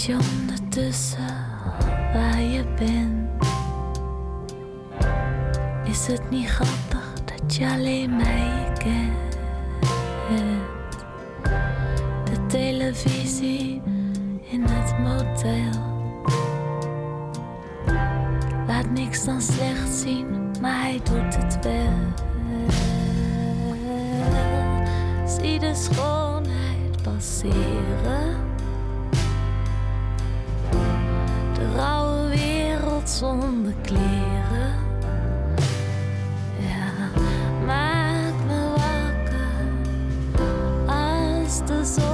Weet als de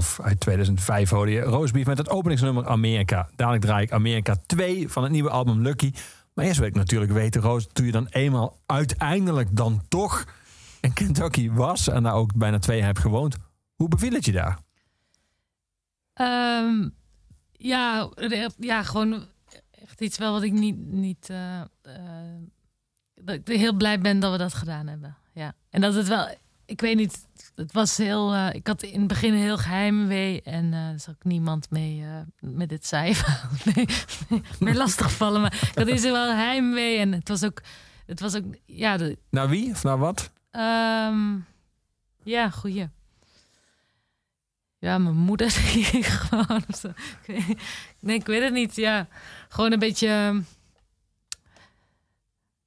Kalf uit 2005 hoorde je Roosbeef met het openingsnummer Amerika. Dadelijk draai ik Amerika 2 van het nieuwe album Lucky. Maar eerst wil ik natuurlijk weten, Roos, toen je dan eenmaal uiteindelijk dan toch in Kentucky was en daar ook bijna twee jaar hebt gewoond. Hoe beviel het je daar? Ehm, ja, ja, gewoon echt iets wel wat ik niet. niet eh, eh, dat ik heel blij ben dat we dat gedaan hebben. Ja. En dat het wel. Ik weet niet. Het was heel. eh, ik had in het begin heel geheimwee. En eh, er zat ook niemand mee eh, met dit cijfer. mee, mee, mee lastigvallen. Maar ik had eerst wel heimwee. En het was ook. Het was ook. Ja, de, Naar wie of naar wat? Ehm, ja, goeie. Ja, mijn moeder ik gewoon. Ik Nee, ik weet het niet. Ja, gewoon een beetje.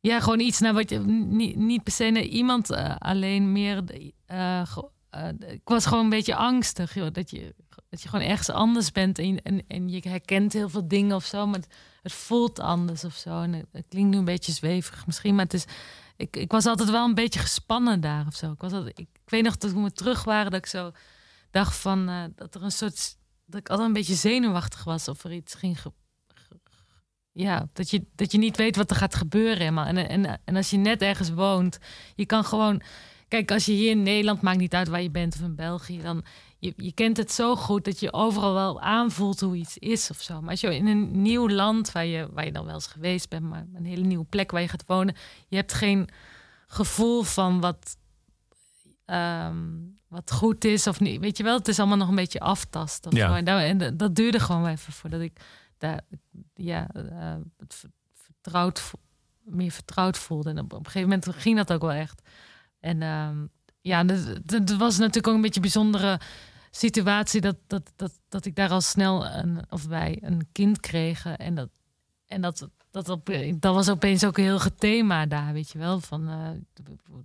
Ja, gewoon iets naar wat je. Niet, niet per se iemand eh, alleen meer. eh, eh, ik was gewoon een beetje angstig, joh. Dat je, dat je gewoon ergens anders bent en, en, en je herkent heel veel dingen of zo. Maar het, voelt anders of zo. En het, klinkt nu een beetje zweverig misschien, maar het is ik, ik was altijd wel een beetje gespannen daar of zo. Ik, was altijd, ik, weet nog dat toen we terug waren, dat ik zo dacht van dat er een soort. dat ik altijd een beetje zenuwachtig was of er iets ging. ge- ge- ja, dat je, dat je niet weet wat er gaat gebeuren helemaal. En, en, en als je net ergens woont, je kan gewoon. Kijk, als je hier in Nederland, maakt niet uit waar je bent of in België, dan je, je kent het zo goed dat je overal wel aanvoelt hoe iets is of zo. Maar als je in een nieuw land waar je, waar je dan wel eens geweest bent, maar een hele nieuwe plek waar je gaat wonen, je hebt geen gevoel van wat, ehm, wat goed is of niet. Weet je wel, het is allemaal nog een beetje aftasten. Ja. En, dat, en dat- duurde gewoon even voordat ik ja, eh, het ver- vertrouwd, meer vertrouwd voelde. En op, een gegeven moment ging dat ook wel echt. En ehm, ja, dat was natuurlijk ook een beetje een bijzondere situatie dat, dat, dat, dat ik daar al snel een, of wij een kind kregen. En dat, en dat, dat, op, dat was opeens ook een heel thema daar, weet je wel. Van, eh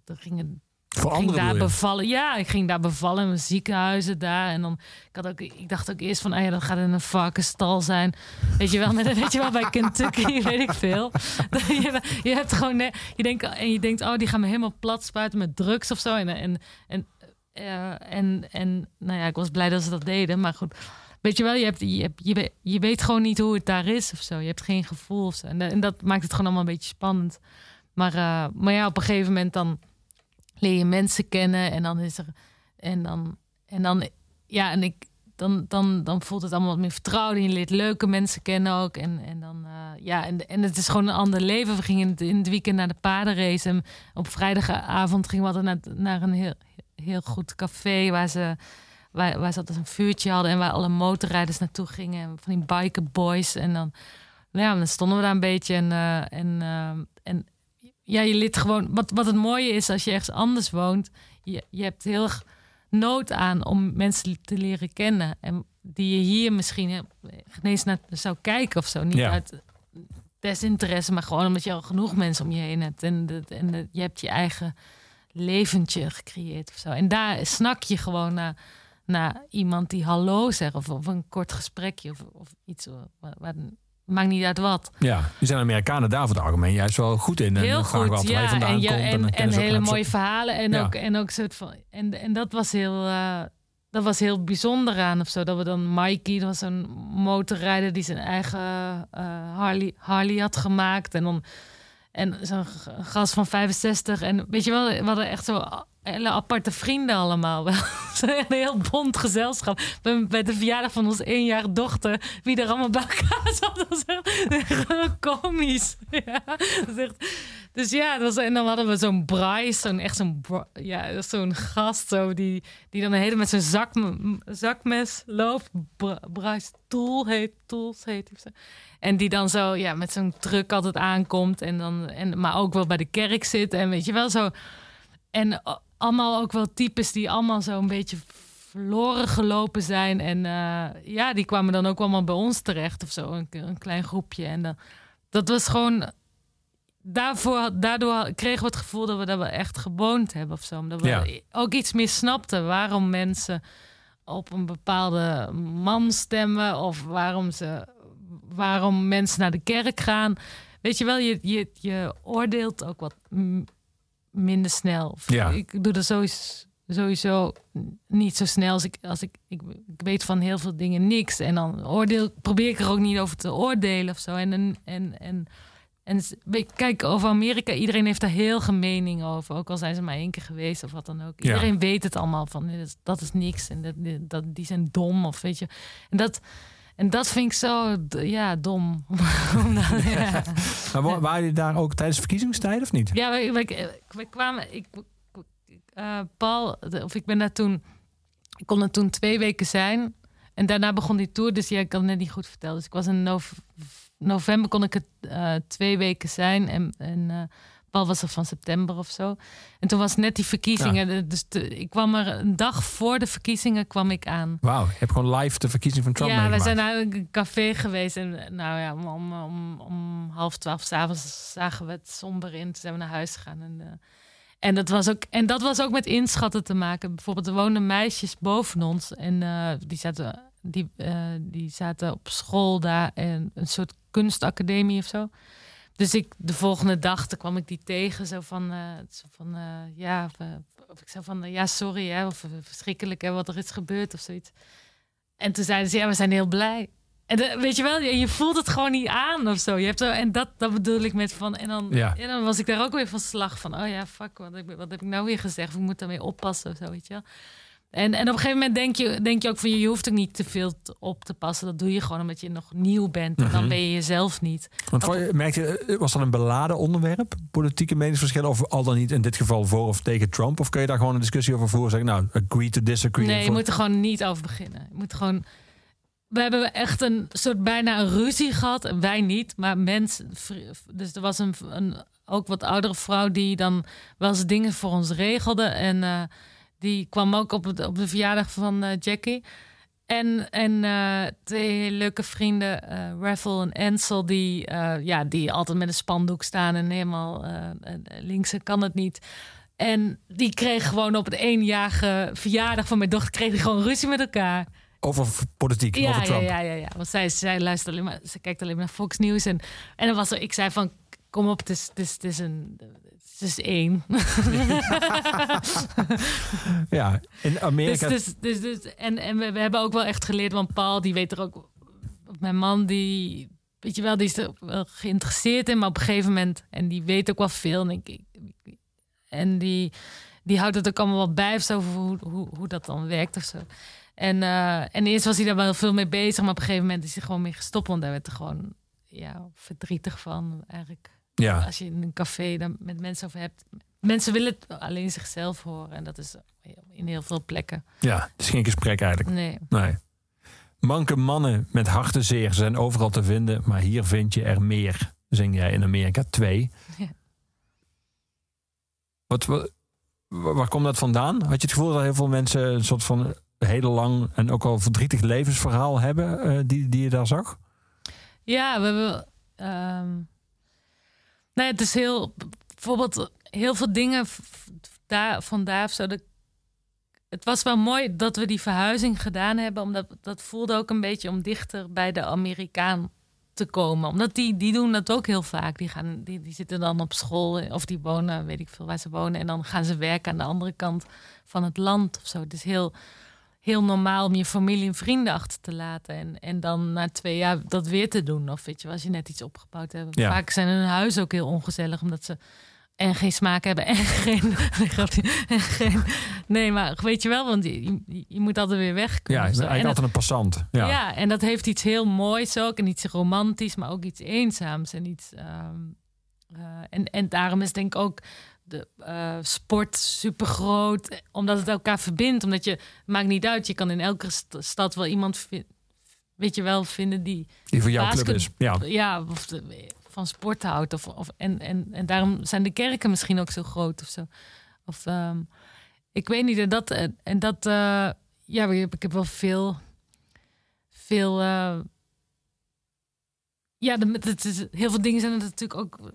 er gingen Voor ik ging daar bevallen. Ja, ik ging daar bevallen in mijn ziekenhuizen daar. En dan, ik, had ook, ik dacht ook eerst van, ah ja, dat gaat in een varkenstal zijn. Weet je wel, met, weet je wel bij Kentucky, weet ik veel. je, je hebt gewoon, je denkt, en je denkt, oh, die gaan me helemaal plat spuiten met drugs of zo. En, en, en, eh, en, en nou ja, ik was blij dat ze dat deden. Maar goed, weet je wel, je, hebt, je, hebt, je, weet, je weet gewoon niet hoe het daar is of zo. Je hebt geen gevoel of zo. En, en dat maakt het gewoon allemaal een beetje spannend. Maar, eh, maar ja, op een gegeven moment dan leer je mensen kennen en dan is er en dan en dan ja en ik dan, dan, dan voelt het allemaal wat meer vertrouwd en je leert leuke mensen kennen ook en, en dan eh, ja en, en het is gewoon een ander leven. We gingen in het, in het weekend naar de paardenrace en op vrijdagavond gingen we altijd naar, naar een heel, heel goed café waar ze waar, waar ze altijd een vuurtje hadden en waar alle motorrijders naartoe gingen en van die biker boys en dan ja dan stonden we daar een beetje en eh, en eh, en ja, je leert gewoon. Wat, wat het mooie is als je ergens anders woont, je, je hebt heel erg nood aan om mensen te leren kennen. En die je hier misschien eh, geen eens naar zou kijken of zo. Niet Ja. uit desinteresse, maar gewoon omdat je al genoeg mensen om je heen hebt. En, de, en de- je hebt je eigen leventje gecreëerd of zo. En daar snak je gewoon naar, naar iemand die hallo zegt. Of, of een kort gesprekje of, of iets. eh, Waar, waar- maakt niet uit wat. Ja, die zijn Amerikanen daar voor het algemeen juist wel goed in. En Heel we goed, je ja. vandaan En, ja, komt. en, en, hele mooie verhalen. En, Ja. ook, en ook soort van. En, en dat was heel. eh, dat was heel bijzonder aan of zo. Dat we dan Mikey, dat was een motorrijder die zijn eigen eh, Harley, Harley had gemaakt. En dan. En zo'n gast van 65. En weet je wel, we hadden echt zo hele aparte vrienden allemaal. Wel. Een heel bond gezelschap. Bij, de verjaardag van onze eenjarige dochter. Wie er allemaal bij elkaar zat. Dat was echt gewoon komisch. Echt- dus ja, en dan hadden we zo'n Bryce. Zo'n echt zo'n ja, zo'n gast. Zo, die, die dan de hele met zijn zak, zakmes loopt. Br- Bryce Tool heet, Tools heet hij. En die dan zo ja, met zo'n truck altijd aankomt. En dan, en, maar ook wel bij de kerk zit. En weet je wel zo. En allemaal ook wel types die allemaal zo een beetje verloren gelopen zijn. En eh, ja, die kwamen dan ook allemaal bij ons terecht of zo. Een, een klein groepje. En dan, dat was gewoon. Daarvoor, daardoor kregen we het gevoel dat we dat we echt gewoond hebben of zo. Omdat we Ja. ook iets meer snapten waarom mensen op een bepaalde man stemmen. Of waarom, ze, waarom mensen naar de kerk gaan. Weet je wel, je, je, je oordeelt ook wat minder snel. Ja. Ik doe dat sowieso, sowieso niet zo snel als ik, als ik, ik. Ik weet van heel veel dingen niks. En dan oordeel, probeer ik er ook niet over te oordelen of zo. En, en, en, en, en kijk, over Amerika, iedereen heeft daar heel geen mening over. Ook al zijn ze maar één keer geweest of wat dan ook. Ja. Iedereen weet het allemaal van, dat is, dat is niks. En dat, dat, die zijn dom of weet je. En dat, en dat vind ik zo, ja, dom. Omdat- ja. Maar wa- waren jullie daar ook tijdens de verkiezingstijd of niet? Ja, wij kwamen. Ik, eh, Paul, of ik ben daar toen. Ik kon er toen twee weken zijn. En daarna begon die tour. Dus ja, ik kan het net niet goed vertellen. Dus ik was in nov- november kon ik het eh, twee weken zijn. En, en eh, Paul was er van september of zo. En toen was net die verkiezingen. Dus ik kwam er een dag voor de verkiezingen kwam ik aan. Wauw, je hebt gewoon live de verkiezing van Trump Ja, we zijn naar een café geweest. En nou ja, om, om, om, om half twaalf s'avonds zagen we het somber in. Toen zijn we naar huis gegaan. En, eh, en, dat was ook, en dat was ook met inschatten te maken. Bijvoorbeeld, er woonden meisjes boven ons. En eh, die, zaten, die, eh, die zaten op school daar. En een soort kunstacademie of zo. Dus ik, de volgende dag toen kwam ik die tegen. Zo van, eh, zo van eh, ja, of, eh, of ik zei van, ja, sorry, hè, of verschrikkelijk hè, wat er is gebeurd of zoiets. En toen zeiden ze, ja, we zijn heel blij. En weet je wel, je, je voelt het gewoon niet aan of zo. Je hebt zo en dat, dat bedoel ik met van. En dan, Ja. en dan was ik daar ook weer van slag van. Oh ja, fuck, wat heb, ik- wat heb ik nou weer gezegd? Of ik moet daarmee oppassen of zo, weet je wel. En, en op een gegeven moment denk je, denk je ook van je hoeft ook niet te veel op te passen. Dat doe je gewoon omdat je nog nieuw bent. En dan Mhm. ben je jezelf niet. Want voor je- merk je, eh, was dat een beladen onderwerp? Politieke meningsverschillen? Of al dan niet in dit geval voor of tegen Trump? Of kun je daar gewoon een discussie over voeren? Zeggen, nou, agree to disagree. Nee, je moet er gewoon niet over beginnen. Je moet gewoon. We hebben echt een soort bijna een ruzie gehad. En Wij niet, maar mensen. Dus er was een, een ook wat oudere vrouw die dan wel eens dingen voor ons regelde. En eh, die kwam ook op, het, op de verjaardag van eh, Jackie. En, en eh, twee leuke vrienden, eh Raffle en Ansel, die, ja, die altijd met een spandoek staan en helemaal linkse kan het niet. En die kreeg gewoon op het eenjarige verjaardag van mijn dochter kreeg die gewoon ruzie met elkaar. Over politiek, Ja, over ja, Trump. ja, ja, ja. Want zij, zij luistert alleen maar, ze kijkt alleen maar naar Fox News. En, en dan was er, ik zei van, kom op, het is, het is, het is een, is één. Ja, in dus, Amerika... dus, dus, dus, en en we, we hebben ook wel echt geleerd, want Paul, die weet er ook, mijn man, die, weet je wel, die is er wel geïnteresseerd in, maar op een gegeven moment, en die weet ook wel veel, denk ik. En die, die houdt het ook allemaal wel bij of zo, over hoe, hoe, hoe dat dan werkt of zo. En, eh, en eerst was hij daar wel veel mee bezig, maar op een gegeven moment is hij gewoon mee gestopt, want daar werd er gewoon ja, verdrietig van eigenlijk. Ja, Als je in een café dan met mensen over hebt. Mensen willen het alleen zichzelf horen. En dat is in heel veel plekken. ja, het is geen gesprek eigenlijk. Nee. Nee. Manke mannen met hartenzeer zijn overal te vinden, maar hier vind je er meer, zing jij in Amerika 2. Ja. Wat, wat, wa- waar komt dat vandaan? Had je het gevoel dat heel veel mensen een soort van heel lang en ook al verdrietig levensverhaal hebben eh, die, die je daar zag? Ja, we hebben. ehm nee, het is heel. Bijvoorbeeld heel veel dingen daar, vandaar of zo. Dat, het was wel mooi dat we die verhuizing gedaan hebben. Omdat dat voelde ook een beetje om dichter bij de Amerikaan te komen. Omdat die, die doen dat ook heel vaak. Die, gaan, die, die zitten dan op school of die wonen, weet ik veel waar ze wonen. En dan gaan ze werken aan de andere kant van het land of zo. Het is heel, heel normaal om je familie en vrienden achter te laten. En, en dan na twee jaar dat weer te doen. Of weet je, wel, als je net iets opgebouwd hebt. Ja. Vaak zijn hun huis ook heel ongezellig, omdat ze en geen smaak hebben en geen, en geen. Nee, maar weet je wel, want je, je, moet altijd weer weg. Ja, kunnen. En eigenlijk altijd een passant. Ja. ja. en dat heeft iets heel moois ook. En iets romantisch, maar ook iets eenzaams. En, iets, ehm, eh, en, en daarom is denk ik ook de eh, sport super groot. Omdat het elkaar verbindt. Omdat je, maakt niet uit, je kan in elke st- stad wel iemand weet je wel, vinden die Die voor jouw club is. Ja. ja, of de- van sport houdt. Of, of, en, en, en daarom zijn de kerken misschien ook zo groot of zo. Of, ehm, ik weet niet. En dat, eh, en dat eh, ja, ik heb, ik heb wel veel, veel, eh, ja, de, het is, heel veel dingen zijn er natuurlijk ook.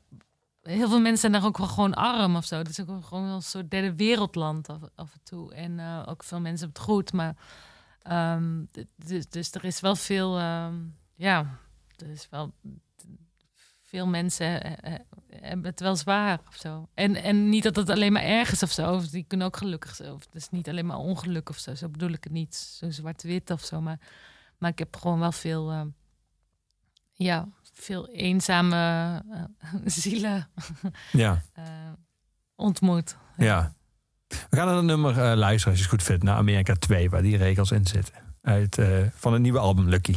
Heel veel mensen zijn daar ook wel gewoon arm of zo. Het is ook gewoon een soort derde wereldland af, af en toe. En eh, ook veel mensen hebben het goed, maar ehm, dus, dus er is wel veel, ehm, ja, er is wel veel mensen eh, eh, hebben het wel zwaar of zo. En, en niet dat het alleen maar erg is of zo. Of die kunnen ook gelukkig zijn. Of het is niet alleen maar ongeluk of zo. Zo bedoel ik het niet. Zo zwart-wit of zo. Maar, maar ik heb gewoon wel veel, ehm, ja, veel eenzame eh, zielen Ja. eh, ontmoet. Ja. We gaan naar een nummer eh, luisteren als je het goed vindt. Naar Amerika 2, waar die regels in zitten. Uit, van het nieuwe album Lucky.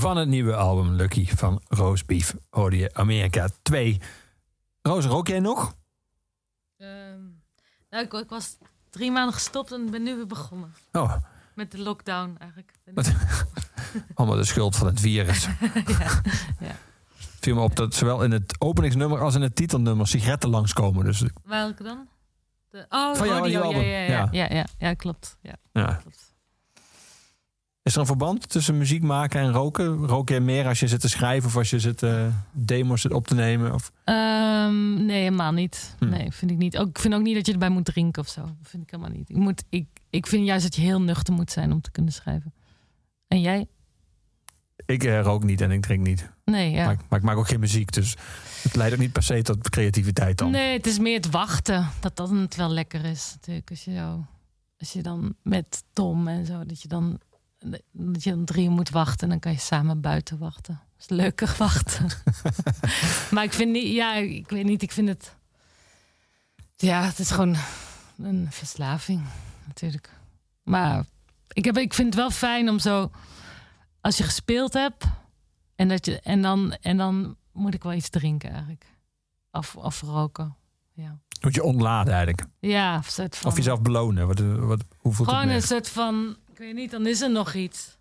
Van het nieuwe album Lucky van Roast Beef hoorde je Amerika 2. Roos, rook jij nog? Ehm, nou, ik, ik was drie maanden gestopt en ben nu weer begonnen. Oh, Met de lockdown eigenlijk. Wat? allemaal de schuld van het virus. ja, ja. Het viel me op dat zowel in het openingsnummer als in het titelnummer sigaretten langskomen. Dus Welke dan? De, oh, Van jou, ja, ja, Ja. ja. Ja, ja, ja, klopt. Ja, ja. klopt. Is er een verband tussen muziek maken en roken? Rook jij meer als je zit te schrijven of als je zit eh, demos op te nemen? Of... Ehm, nee, helemaal niet. Hm. Nee, vind ik niet. Ook, ik vind ook niet dat je erbij moet drinken of zo. Dat vind ik helemaal niet. Ik, moet, ik, ik vind juist dat je heel nuchter moet zijn om te kunnen schrijven. En jij? Ik eh, rook niet en ik drink niet. Nee, ja. Maar, ik- maar ik maak ook geen muziek. Dus het leidt ook niet per se tot creativiteit dan. Nee, het is meer het wachten. Dat dat het wel lekker is natuurlijk. Als je, zo, als je dan met Tom en zo, dat je dan, dat je dan drie uur moet wachten. En dan kan je samen buiten wachten. Dat is leuker wachten. maar ik vind niet, ja, ik weet niet, ik vind het... Ja, het is gewoon een verslaving natuurlijk. Maar ik, heb, ik vind het wel fijn om zo... Als je gespeeld hebt en, dat je, en, dan, en dan moet ik wel iets drinken eigenlijk. Of, of roken. Ja, Moet je ontladen eigenlijk. ja een soort van... Of jezelf belonen. Wat, wat, hoe voelt Gewoon het een soort van... Weet niet, dan is er nog iets.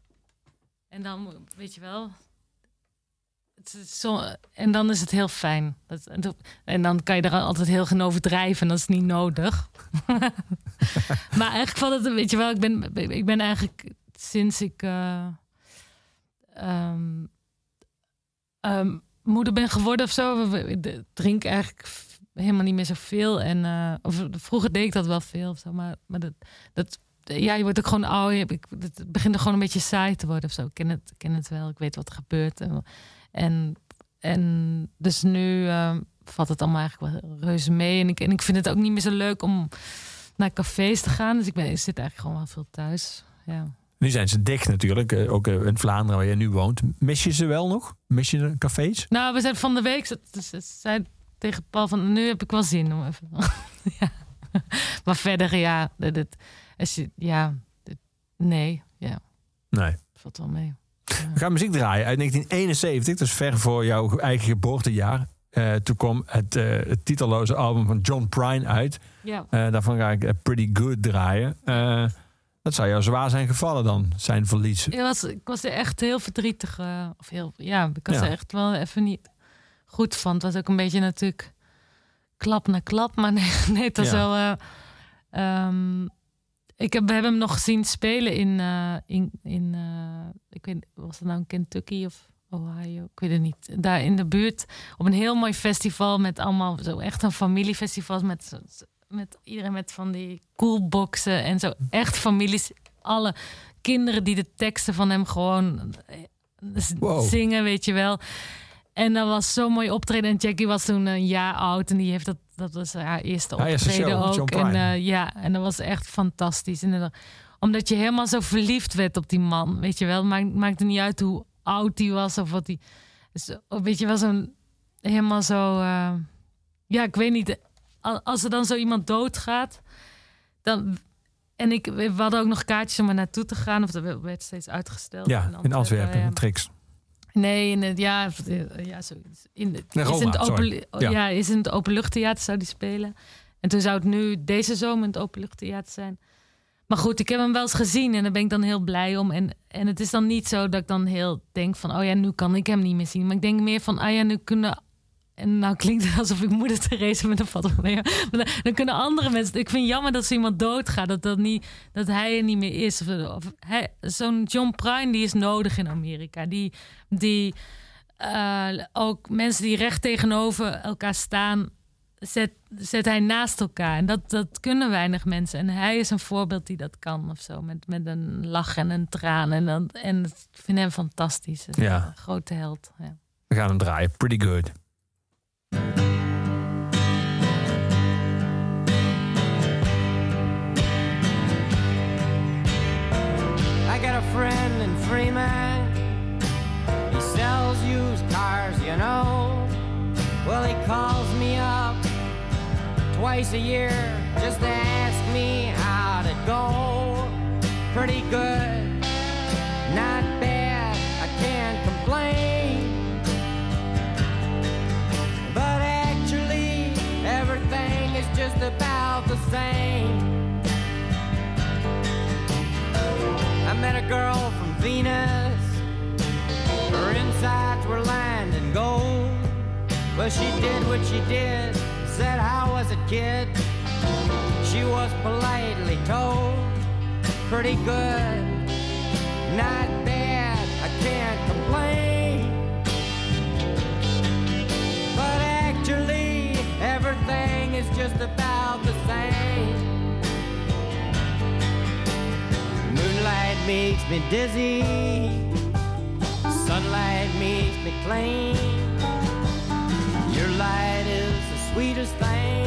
En dan, weet je wel... Het is zo, en dan is het heel fijn. Dat, en dat- dan kan je er altijd heel gaan overdrijven. En dat is niet nodig. maar eigenlijk valt het... Weet je wel, ik ben, ik ben eigenlijk sinds ik... eh, ehm, ehm, moeder ben geworden of zo... drink eigenlijk helemaal niet meer zoveel. En, of, vroeger deed ik dat wel veel. Of zo, maar, maar dat, dat, ja, je wordt ook gewoon oud. Ik, het begint er gewoon een beetje saai te worden of zo. Ik ken het, ik ken het wel. Ik weet wat er gebeurt. En, en, dus nu eh, valt het allemaal eigenlijk wel reuze mee. En ik, en ik vind het ook niet meer zo leuk om naar cafés te gaan. Dus ik, ben, ik zit eigenlijk gewoon wel veel thuis. Ja. Nu zijn ze dicht natuurlijk. eh, Ook eh, in Vlaanderen waar je nu woont. Mis je ze wel nog? Mis je de cafés? Nou, we zijn van de week. ze- ze- ze zei tegen Paul van nu heb ik wel zin om even. ja. Maar verder, ja, dit, je, ja, nee, ja, Nee. valt wel mee. We gaan muziek draaien uit 1971. Dus ver voor jouw eigen geboortejaar. Eh, toen kwam het, eh, het titelloze album van John Prine uit. Ja. Eh, daarvan ga ik Pretty Good draaien. Eh, dat zou jou zwaar zijn gevallen dan, zijn verlies. Ik was, ik was er echt heel verdrietig. eh, of heel, ja, ik was Ja. er echt wel even niet goed van. Het was ook een beetje natuurlijk klap na klap. Maar nee, nee het was Ja. wel... eh, ehm, ik heb, we hebben hem nog gezien spelen in... eh, in, in eh, ik weet was het nou Kentucky of Ohio? Ik weet het niet. Daar in de buurt op een heel mooi festival met allemaal... Zo echt een familiefestival met... Met iedereen met van die coolboxen en zo. Echt families. Alle kinderen die de teksten van hem gewoon eh, Wow. zingen, weet je wel. En dat was zo mooi optreden. En Jackie was toen een jaar oud en die heeft dat, dat was haar eerste optreden ook. En eh, ja, en dat was echt fantastisch. En dan- omdat je helemaal zo verliefd werd op die man, weet je wel. Maakt, maakte niet uit hoe oud hij was of wat hij. Dus, weet je wel, zo'n helemaal zo. eh, ja, ik weet niet. Al- Als er dan zo iemand doodgaat, dan. En ik, we hadden ook nog kaartjes om er naartoe te gaan, of dat werd steeds uitgesteld. Ja, in Antwerpen, ja. Trix. Nee, in het, ja, eh, ja. In, de, Nee, is Roma, het open, ja. is in het openluchttheater zou die spelen. En toen zou het nu deze zomer in het openluchttheater zijn. Maar goed, ik heb hem wel eens gezien en daar ben ik dan heel blij om. En, en het is dan niet zo dat ik dan heel denk van... oh ja, nu kan ik hem niet meer zien. Maar ik denk meer van, ah ja, nu kunnen... En nou klinkt het alsof ik moeder Therese met een wel mee. Dan, dan kunnen andere mensen... Ik vind het jammer dat zo iemand doodgaat. Dat, dat, niet, dat hij er niet meer is. Of, Zo'n John Prine, die is nodig in Amerika. Die... die eh, ook mensen die recht tegenover elkaar staan, zet, zet hij naast elkaar. En dat, dat kunnen weinig mensen. En hij is een voorbeeld die dat kan of zo. Met, met een lach en een traan. En, dan, en ik vind hem fantastisch. Ja. Een grote held. Ja. We gaan hem draaien. Pretty good. Friend man. He sells used cars, you know. Well, he calls me up twice a year just to ask me how'd it go. Pretty good, not bad, I can't complain. But actually, everything is just about the same. I met a girl Venus. Her insides were lined in gold. Well, she did what she did. Said, How was it, kid? She was politely told. Pretty good. Not bad. I can't complain. But actually, everything is just about the same. Makes me dizzy. Sunlight makes me clean. Your light is the sweetest thing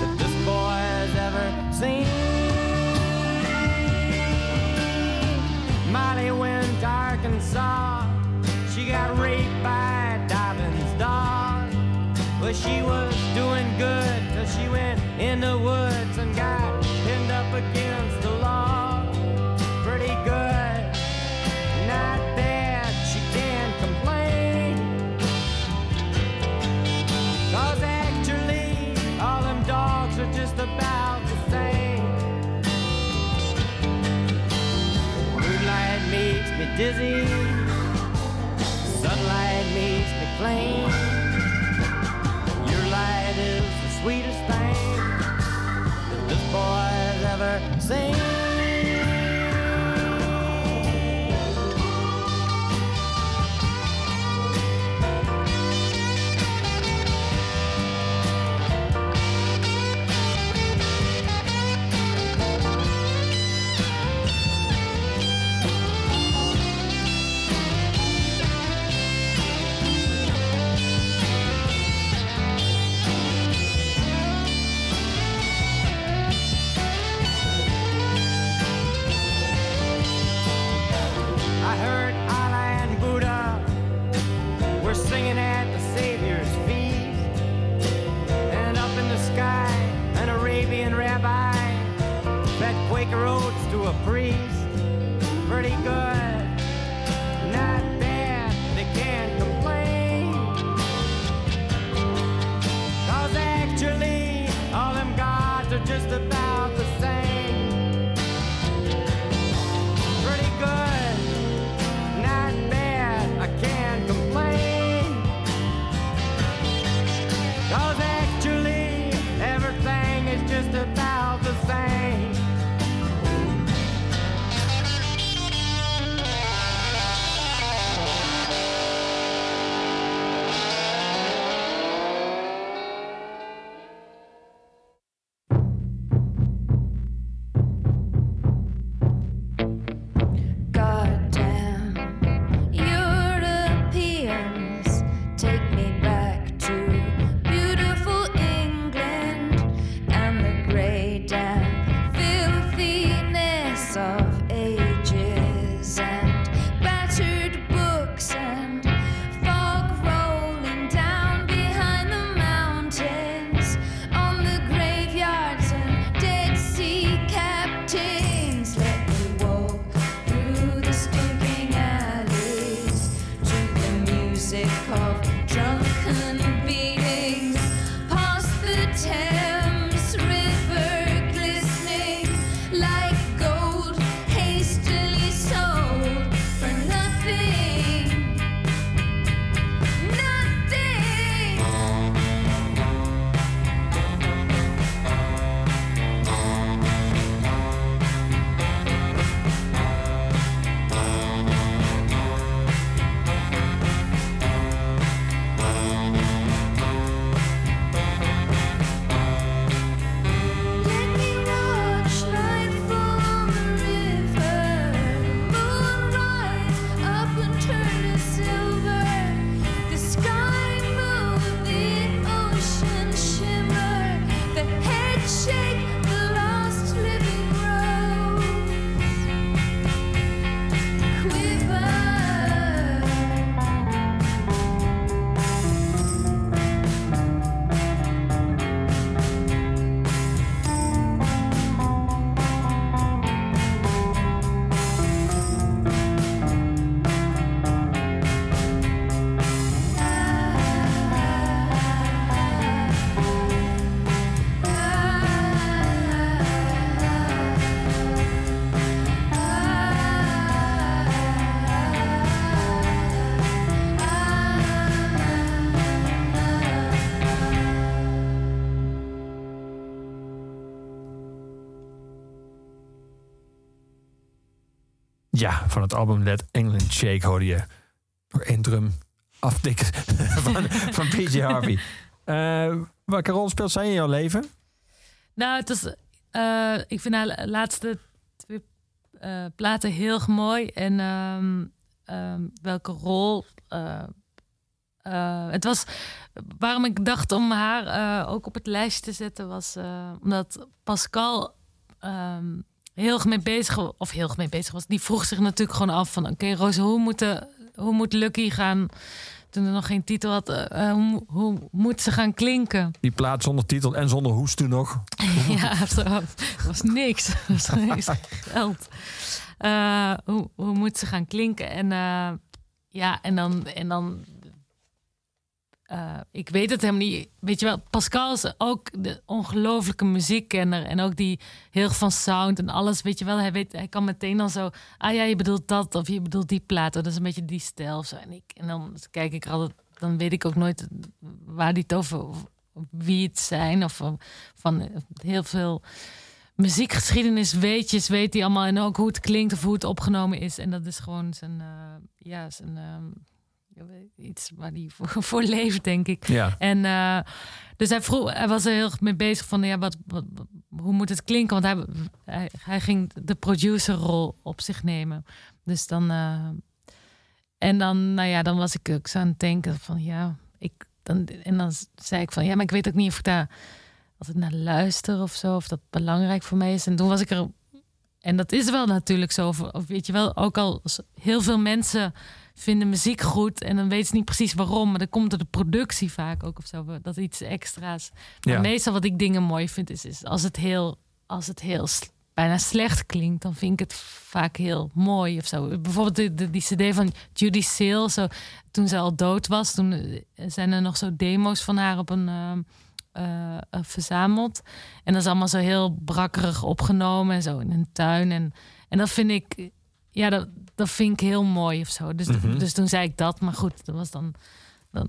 that this boy has ever seen. Molly went to Arkansas. She got raped by Dobbin's dog. But she was doing good till she went in the woods and got pinned up against me dizzy, sunlight makes me plain. Your light is the sweetest thing that this boy has ever seen. priest, pretty good, not bad, they can't complain. Cause actually, all them gods are just about the same. Pretty good, not bad, I can't complain. Cause actually, everything is just about album Let England Shake hoorde je nog één drum aftikken van, van PJ Harvey. Eh, welke rol speelt zij in jouw leven? Nou, het is, eh, ik vind haar laatste twee eh, platen heel mooi. En ehm, ehm, welke rol. eh, eh, het was waarom ik dacht om haar eh, ook op het lijstje te zetten, was eh, omdat Pascal ehm, heel erg mee bezig of heel erg mee bezig was. Die vroeg zich natuurlijk gewoon af van oké, Roos, hoe moet, de- hoe moet Lucky gaan? Toen er nog geen titel had, eh, eh, hoe, hoe moet ze gaan klinken? Die plaat zonder titel en zonder hoest toen nog. Ja, dat was niks. Dat was geld. Eh, hoe, hoe moet ze gaan klinken? En ja, en dan. En dan eh, ik weet het helemaal niet. Weet je wel, Pascal is ook de ongelofelijke muziekkenner. En ook die heel van sound en alles. Weet je wel, hij, weet, hij kan meteen dan zo. Ah ja, je bedoelt dat of je bedoelt die plaat. Dat is een beetje die stijl zo. En, ik, en dan kijk ik altijd. Dan weet ik ook nooit waar die het over. of wie het zijn. Of van heel veel muziekgeschiedenis weetjes weet hij allemaal. En ook hoe het klinkt of hoe het opgenomen is. En dat is gewoon zijn, eh, ja, ehm, iets waar hij voor, voor leeft, denk ik. Ja. En eh, dus hij, vroeg, hij was er heel erg mee bezig van, ja, wat, wat, hoe moet het klinken? Want hij, hij, hij ging de producerrol op zich nemen. Dus dan, eh, en dan, nou ja, dan was ik ook zo aan het denken van, ja, ik, dan, en dan zei ik van, ja, maar ik weet ook niet of ik daar altijd naar luister of zo, of dat belangrijk voor mij is. En toen was ik er, en dat is wel natuurlijk zo, of, of weet je wel, ook al heel veel mensen vinden muziek goed en dan weten ze niet precies waarom, maar dan komt er de productie vaak ook of zo, dat iets extra's. Maar Ja. meestal wat ik dingen mooi vind is, is als het heel, als het heel bijna slecht klinkt, dan vind ik het vaak heel mooi of zo. Bijvoorbeeld de, de- die cd van Judy Sale, zo, toen ze al dood was, toen eh, zijn er nog zo demo's van haar op een ehm, eh, eh, verzameld. En dat is allemaal zo heel brakkerig opgenomen en zo in een tuin. En, en dat vind ik, ja, dat, dat vind ik heel mooi of zo. Dus, Mhm. dus toen zei ik dat, maar goed, dat was dan. dan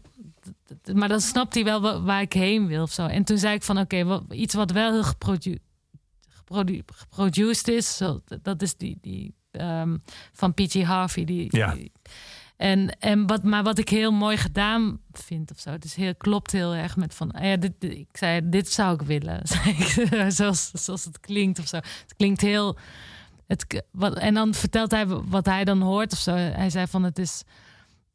maar dan snapt hij wel wa- waar ik heen wil of zo. En toen zei ik van, oké, iets wat wel heel geprodu geprodu geproduced is, zo, dat is die, die ehm, van P.G. Harvey. Die, Ja. die- en, en wat, maar wat ik heel mooi gedaan vind of zo. Het is heel, klopt heel erg met van. ah Ja, dit, dit- ik zei, dit zou ik willen. zei ik, zoals, zoals het klinkt of zo. Het klinkt heel. Het, wat, en dan vertelt hij wat hij dan hoort of zo. Hij zei van het is.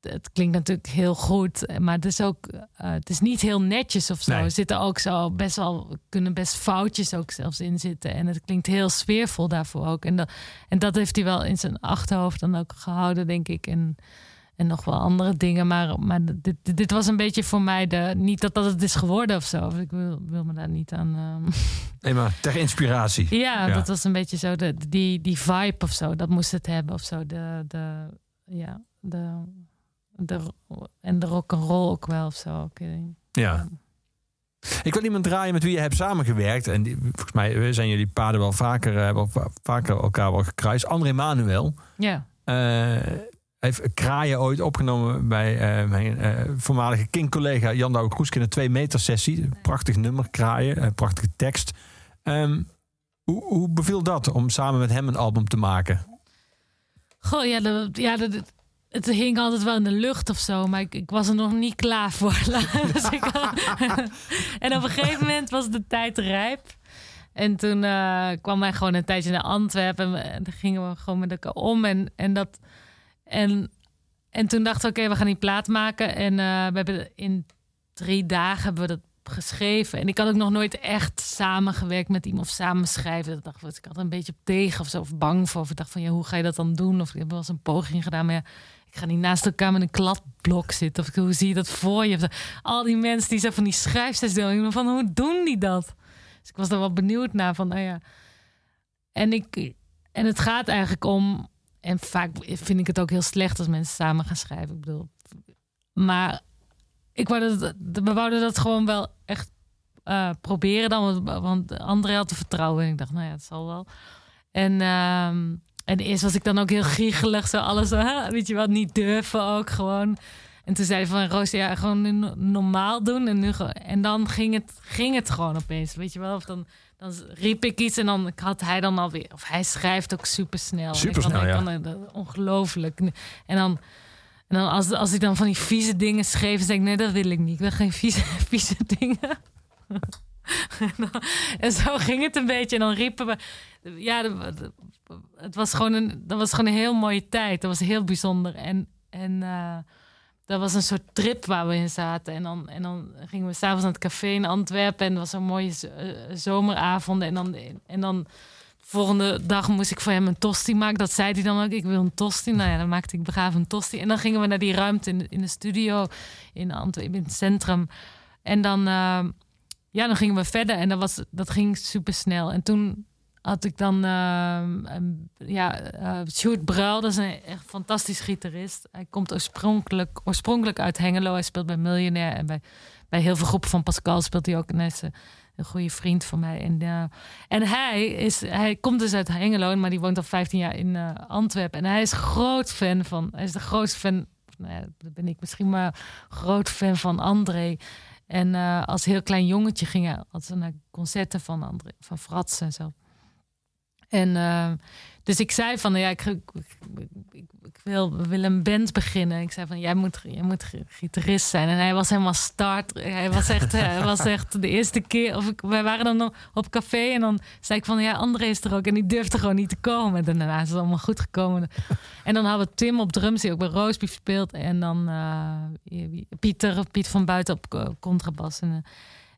Het klinkt natuurlijk heel goed, maar het is ook. eh, het is niet heel netjes of zo. Nee. Er zitten ook zo best wel. kunnen best foutjes ook zelfs in zitten. En het klinkt heel sfeervol daarvoor ook. En dat, en dat heeft hij wel in zijn achterhoofd dan ook gehouden, denk ik. En, en nog wel andere dingen. Maar, maar dit, dit, dit was een beetje voor mij de. Niet dat dat het is geworden of zo. Ik wil, wil me daar niet aan. ehm, Nee, maar ter inspiratie. ja, Ja. dat was een beetje zo. De, die, die vibe of zo. Dat moest het hebben of zo. De, de, ja, de, de, en de rock and roll ook wel of zo. eh. Ja. Ik wil iemand draaien met wie je hebt samengewerkt. En die, volgens mij zijn jullie paden wel vaker, eh, wel va- vaker elkaar wel gekruist. André Manuel. Ja. eh, heeft Kraaien ooit opgenomen bij eh, mijn eh, voormalige King-collega Jan Douwe Kroeske in een twee meter sessie. Prachtig nummer, Kraaien, prachtige tekst. Ehm, hoe, hoe beviel dat om samen met hem een album te maken? Goh, ja, ja het hing altijd wel in de lucht of zo, maar ik, ik was er nog niet klaar voor. Dus en op een gegeven moment was de tijd rijp. En toen eh, kwam hij gewoon een tijdje naar Antwerpen en, en dan gingen we gewoon met elkaar om. En, en, dat, en, en toen dachten we, oké, we gaan die plaat maken. En eh, we hebben in drie dagen hebben we dat geschreven. En ik had ook nog nooit echt samengewerkt met iemand of samen schrijven. Dat dacht ik, ik had een beetje op tegen of zo, of bang voor. Of ik dacht van, ja, hoe ga je dat dan doen? Of ik heb wel eens een poging gedaan, maar ja, ik ga niet naast elkaar met een kladblok zitten. Of hoe zie je dat voor je? Al die mensen die zo van die dacht van, hoe doen die dat? Dus ik was er wel benieuwd naar van, nou ja. En, ik, en het gaat eigenlijk om, en vaak vind ik het ook heel slecht als mensen samen gaan schrijven. Ik bedoel, maar ik wou dat, we wouden dat gewoon wel echt eh, proberen dan. Want, André had er vertrouwen in. Ik dacht, nou ja, het zal wel. En, ehm, en eerst was ik dan ook heel giechelig. Zo alles, weet je wat, niet durven ook gewoon. En toen zei hij van, Roos, ja, gewoon normaal doen. En, nu, en dan ging het, ging het gewoon opeens, weet je wel. Of dan, dan riep ik iets en dan had hij dan alweer... Of hij schrijft ook supersnel. Supersnel, En ik ja. kan- ik kan- dat- Ongelooflijk. En dan... En dan als, als ik dan van die vieze dingen schreef, dan zei ik, nee, dat wil ik niet. Ik wil geen vieze, vieze dingen. en, dan- en zo ging het een beetje. En dan riepen we... Ja, het was gewoon een, dat was gewoon een heel mooie tijd. Dat was heel bijzonder. En, en eh, dat was een soort trip waar we in zaten. En dan, en dan gingen we s'avonds naar het café in Antwerpen. En het was een mooie eh, zomeravond. En dan, en dan de volgende dag moest ik voor hem een tosti maken. Dat zei hij dan ook. Ik wil een tosti. Nou ja, dan maakte ik braaf een tosti. En dan gingen we naar die ruimte in, in de studio in Antwerpen, in het centrum. En dan, eh, ja, dan gingen we verder. En dat, was, dat ging super snel. En toen had ik dan een- ja, eh Sjoerd Bruil, dat is een echt fantastisch gitarist. Hij komt oorspronkelijk, oorspronkelijk uit Hengelo. Hij speelt bij Miljonair en bij, bij heel veel groepen van Pascal speelt hij ook. En eh, een goede vriend van mij. En, eh, en hij, is, hij komt dus uit Hengelo, maar die woont al 15 jaar in Antwerpen. En hij is groot fan van, hij is de grootste fan, nou ja, dat ben ik misschien, maar groot fan van André. En als heel klein jongetje ging hij naar concerten van André, van Frats en zo. En eh, dus ik zei van, ja, ik, ik, wil, willen een band beginnen. Ik zei van, jij moet, jij moet gitarist zijn. En hij was helemaal start. Hij was echt, hij was echt de eerste keer. Of wij waren dan op café en dan zei ik van, ja, André is er ook. En die durfde gewoon niet te komen. En daarna is het allemaal goed gekomen. En dan hadden we Tim op drums, die ook bij Roosbeef speelt. En dan eh, Pieter, Piet van Buiten op eh, contrabas. En, eh,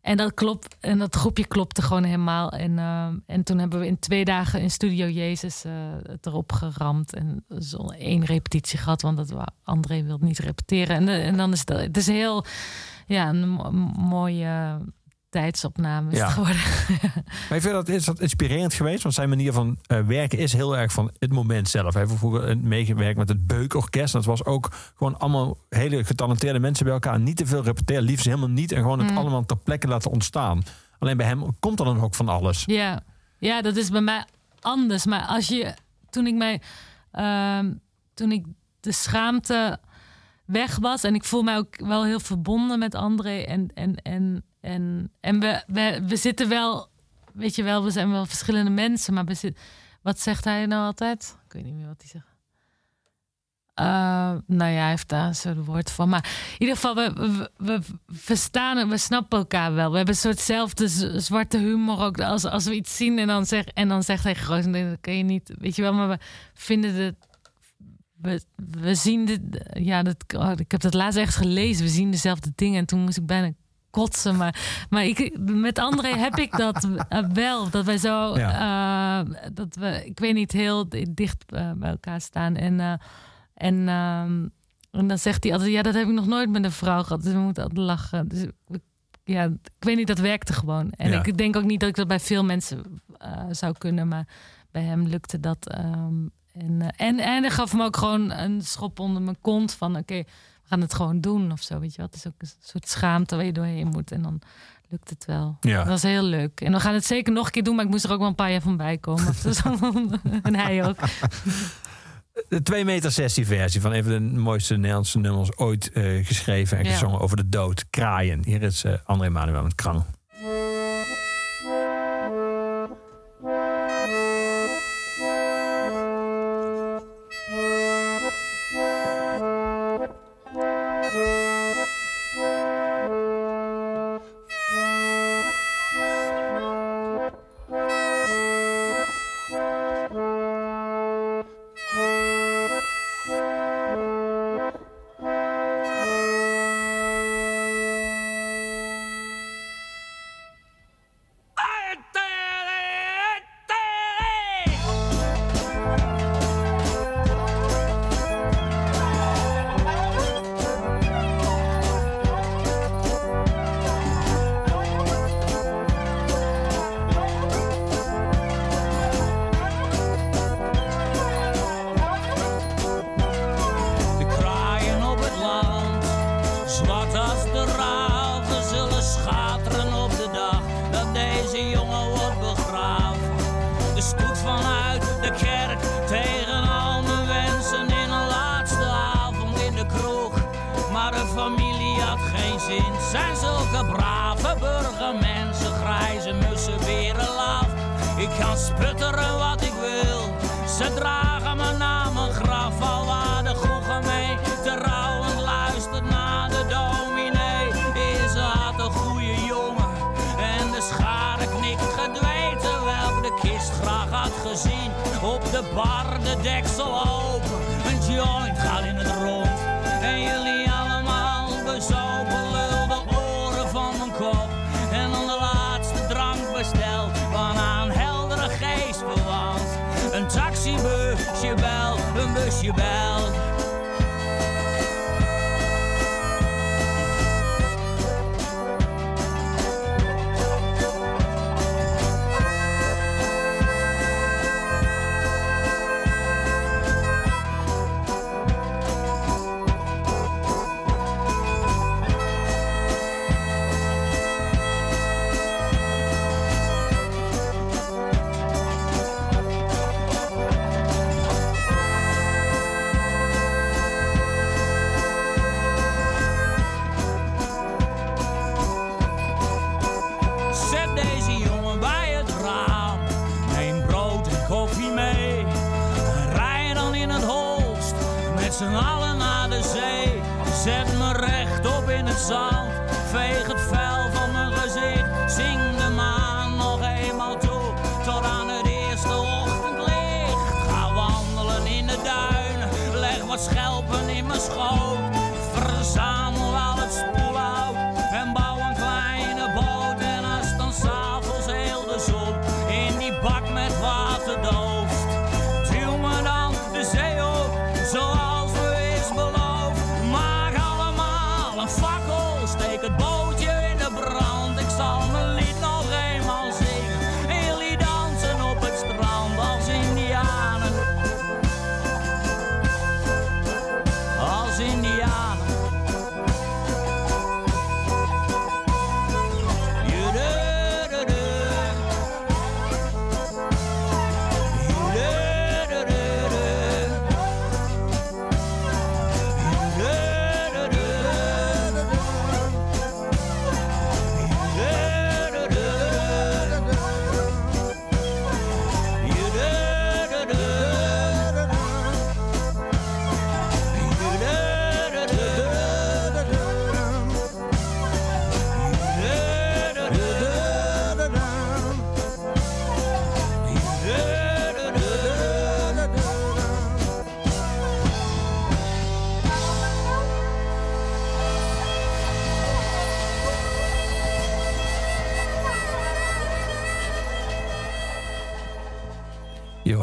en dat klopt. En dat groepje klopte gewoon helemaal. En, eh, en toen hebben we in twee dagen in Studio Jezus eh, het erop geramd. En zo één repetitie gehad, want dat André wilde niet repeteren. En, eh, en dan is het, is heel ja, een mo- mooie tijdsopname is Ja. het geworden. Maar ik vind dat, is dat inspirerend geweest? Want zijn manier van eh, werken is heel erg van het moment zelf. Hij heeft vroeger eh, meegewerkt met het Beukorkest. Dat was ook gewoon allemaal hele getalenteerde mensen bij elkaar. Niet te veel repeteren, liefst helemaal niet. En gewoon het Mm. allemaal ter plekke laten ontstaan. Alleen bij hem komt er dan ook van alles. Ja. ja, dat is bij mij anders. Maar als je, toen ik mij, ehm, toen ik de schaamte weg was en ik voel mij ook wel heel verbonden met André en en en en en we we, we zitten wel, weet je wel, we zijn wel verschillende mensen, maar we zitten, wat zegt hij nou altijd? Ik weet niet meer wat hij zegt. Eh, nou ja, hij heeft daar een soort woord van. Maar in ieder geval, we, we, we verstaan en we snappen elkaar wel. We hebben een soortzelfde zwarte humor ook. Als, als we iets zien en dan, zeg, en dan zegt hij groot, dat kan je niet. Weet je wel, maar we vinden het. We, we zien dit. Ja, dat, oh, ik heb dat laatst echt gelezen. We zien dezelfde dingen. En toen moest ik bijna kotsen. Maar, maar ik, met André heb ik dat eh, wel. Dat wij zo. eh, dat we, ik weet niet, heel dicht eh, bij elkaar staan. En. en, en dan zegt hij altijd: Ja, dat heb ik nog nooit met een vrouw gehad. Dus we moeten altijd lachen. Dus ja, ik weet niet, dat werkte gewoon. En Ja. ik denk ook niet dat ik dat bij veel mensen zou kunnen. Maar bij hem lukte dat. ehm, en, en, en hij gaf me ook gewoon een schop onder mijn kont. Van oké, we gaan het gewoon doen of zo. Weet je wat? Het is ook een soort schaamte waar je doorheen moet. En dan lukt het wel. Ja. Dat was heel leuk. En we gaan het zeker nog een keer doen. Maar ik moest er ook wel een paar jaar van bij komen. En hij ook. De 2 meter sessie versie van een van de mooiste Nederlandse nummers ooit eh, geschreven en Ja. gezongen over de dood. Kraaien. Hier is eh, André Manuel met Krang.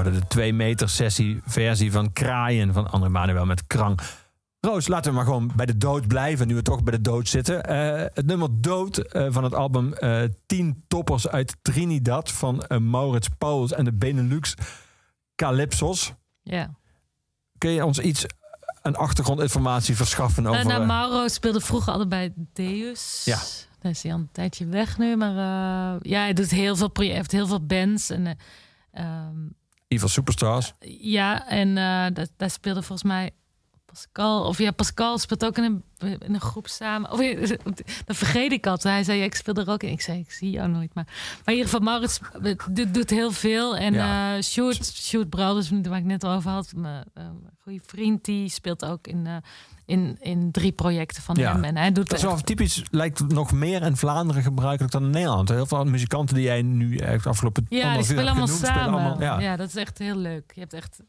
De 2 meter sessie versie van Kraaien van André Manuel met Krang. Roos, laten we maar gewoon bij de dood blijven, nu we toch bij de dood zitten. Eh, het nummer Dood eh, van het album eh 10 toppers uit Trinidad van Maurits Pauls en de Benelux Calypsos. Ja. Kun je ons iets een achtergrondinformatie verschaffen over... Nou, eh, Mauro speelde vroeger altijd bij Deus. Ja. Daar is hij al een tijdje weg nu. Maar ja, hij doet heel veel projecten, heeft heel veel bands. En, ehm, Evil Superstars. ja, en eh, daar, daar speelde volgens mij Pascal. Of ja, Pascal speelt ook in een, in een groep samen. Of, dat vergeet ik altijd. Hij zei, ja, ik speel er ook in. Ik zei, ik zie jou nooit. Maar, maar in ieder geval, Maurits eh, doet, doet heel veel. En Ja. ja. Sjoerd, Sjoerd Brouwers, waar ik net over had. Mijn eh, goede vriend, die speelt ook in, eh, in, in drie projecten van Ja. hem. En hij doet Dat is echt- wel typisch, lijkt nog meer in Vlaanderen gebruikelijk dan in Nederland. Heel veel muzikanten die jij nu echt afgelopen Ja, die spelen allemaal genoemd, samen. spelen allemaal- ja. ja. dat is echt heel leuk. Je hebt echt,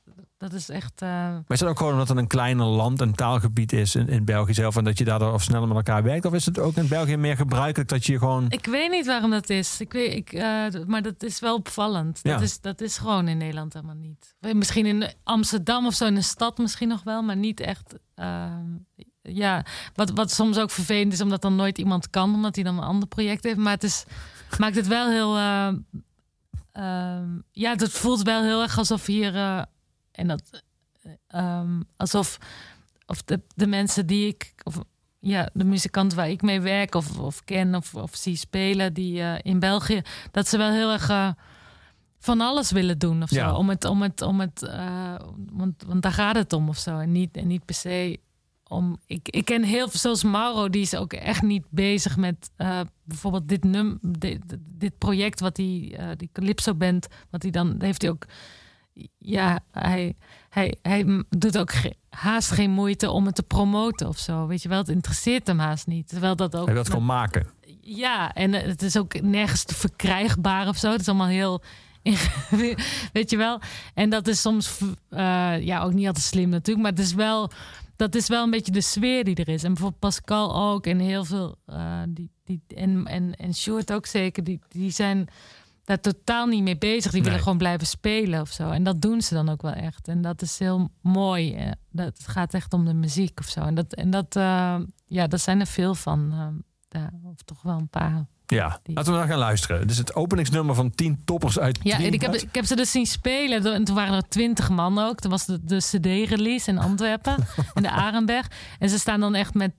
dat is echt. eh, Maar is het ook gewoon omdat het een kleiner land en taalgebied is in, in België zelf en dat je daardoor of sneller met elkaar werkt? Of is het ook in België meer gebruikelijk dat je gewoon. ik weet niet waarom dat is. Ik weet, ik, eh, maar dat is wel opvallend. Ja. Dat, is, dat is gewoon in Nederland helemaal niet. Misschien in Amsterdam of zo, in een stad misschien nog wel, maar niet echt. ja, wat, wat soms ook vervelend is, omdat dan nooit iemand kan, omdat hij dan een ander project heeft. Maar het is, maakt het wel heel. eh, ehm, ja, het voelt wel heel erg alsof hier. En dat. eh, ehm, alsof of de, de mensen die ik. Of, ja, de muzikanten waar ik mee werk of, of ken of, of zie spelen, die eh, in België, dat ze wel heel erg eh, van alles willen doen of zo. Ja. Om het, om het, om het, want, want daar gaat het om of zo. En niet, en niet per se om ik, ik ken heel veel, zoals Mauro, die is ook echt niet bezig met bijvoorbeeld dit, num, dit, dit project wat hij, die Calypso band, wat hij dan heeft hij ook. Ja, hij, hij, hij doet ook ge- haast geen moeite om het te promoten of zo. Weet je wel, het interesseert hem haast niet. Terwijl dat ook. Hij wil het gewoon maken. Ja, en het is ook nergens te verkrijgbaar of zo. Het is allemaal heel. Weet je wel? En dat is soms eh, ja, ook niet altijd slim natuurlijk. Maar het is wel, dat is wel een beetje de sfeer die er is. En bijvoorbeeld Pascal ook. En heel veel. eh, die, die, en, en, en Sjoerd ook zeker. Die, die zijn daar totaal niet mee bezig. Die willen gewoon blijven spelen of zo. En dat doen ze dan ook wel echt. En dat is heel mooi. eh, Dat het gaat echt om de muziek of zo. En dat, en dat, eh, ja, dat zijn er veel van. ja, of toch wel een paar. Ja, Die- laten we dan gaan luisteren. Is het openingsnummer van 10 toppers uit Ja, en ik heb, ik heb ze dus zien spelen. En toen waren er twintig man ook. Toen was de, de CD-release in Antwerpen, in de Arenberg. En ze staan dan echt met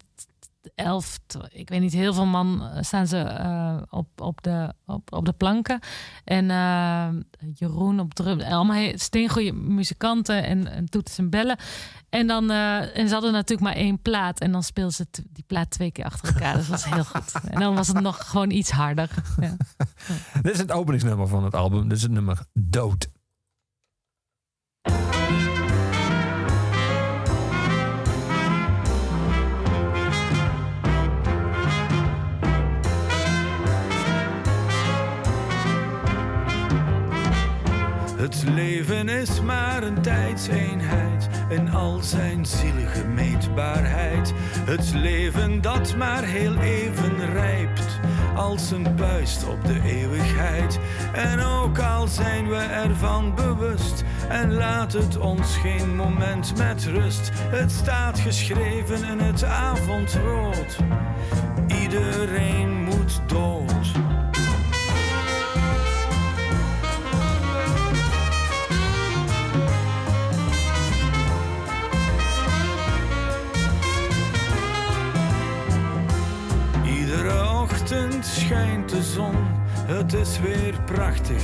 elf, ik weet niet, heel veel man eh, staan ze eh, op, op, de, op, op de planken. En eh, Jeroen op drum. Allemaal steengoeie muzikanten en, en toeters en bellen. En, dan, en ze hadden natuurlijk maar één plaat. En dan speelden ze die plaat twee keer achter elkaar. Dus dat was heel goed. En dan was het nog gewoon iets harder. Ja. Dit is het openingsnummer van het album. Dit is het nummer Dood. Het leven is maar een tijdseenheid in al zijn zielige meetbaarheid. Het leven dat maar heel even rijpt als een puist op de eeuwigheid. En ook al zijn we ervan bewust en laat het ons geen moment met rust. Het staat geschreven in het avondrood. Iedereen moet dood. Schijnt de zon. Het is weer prachtig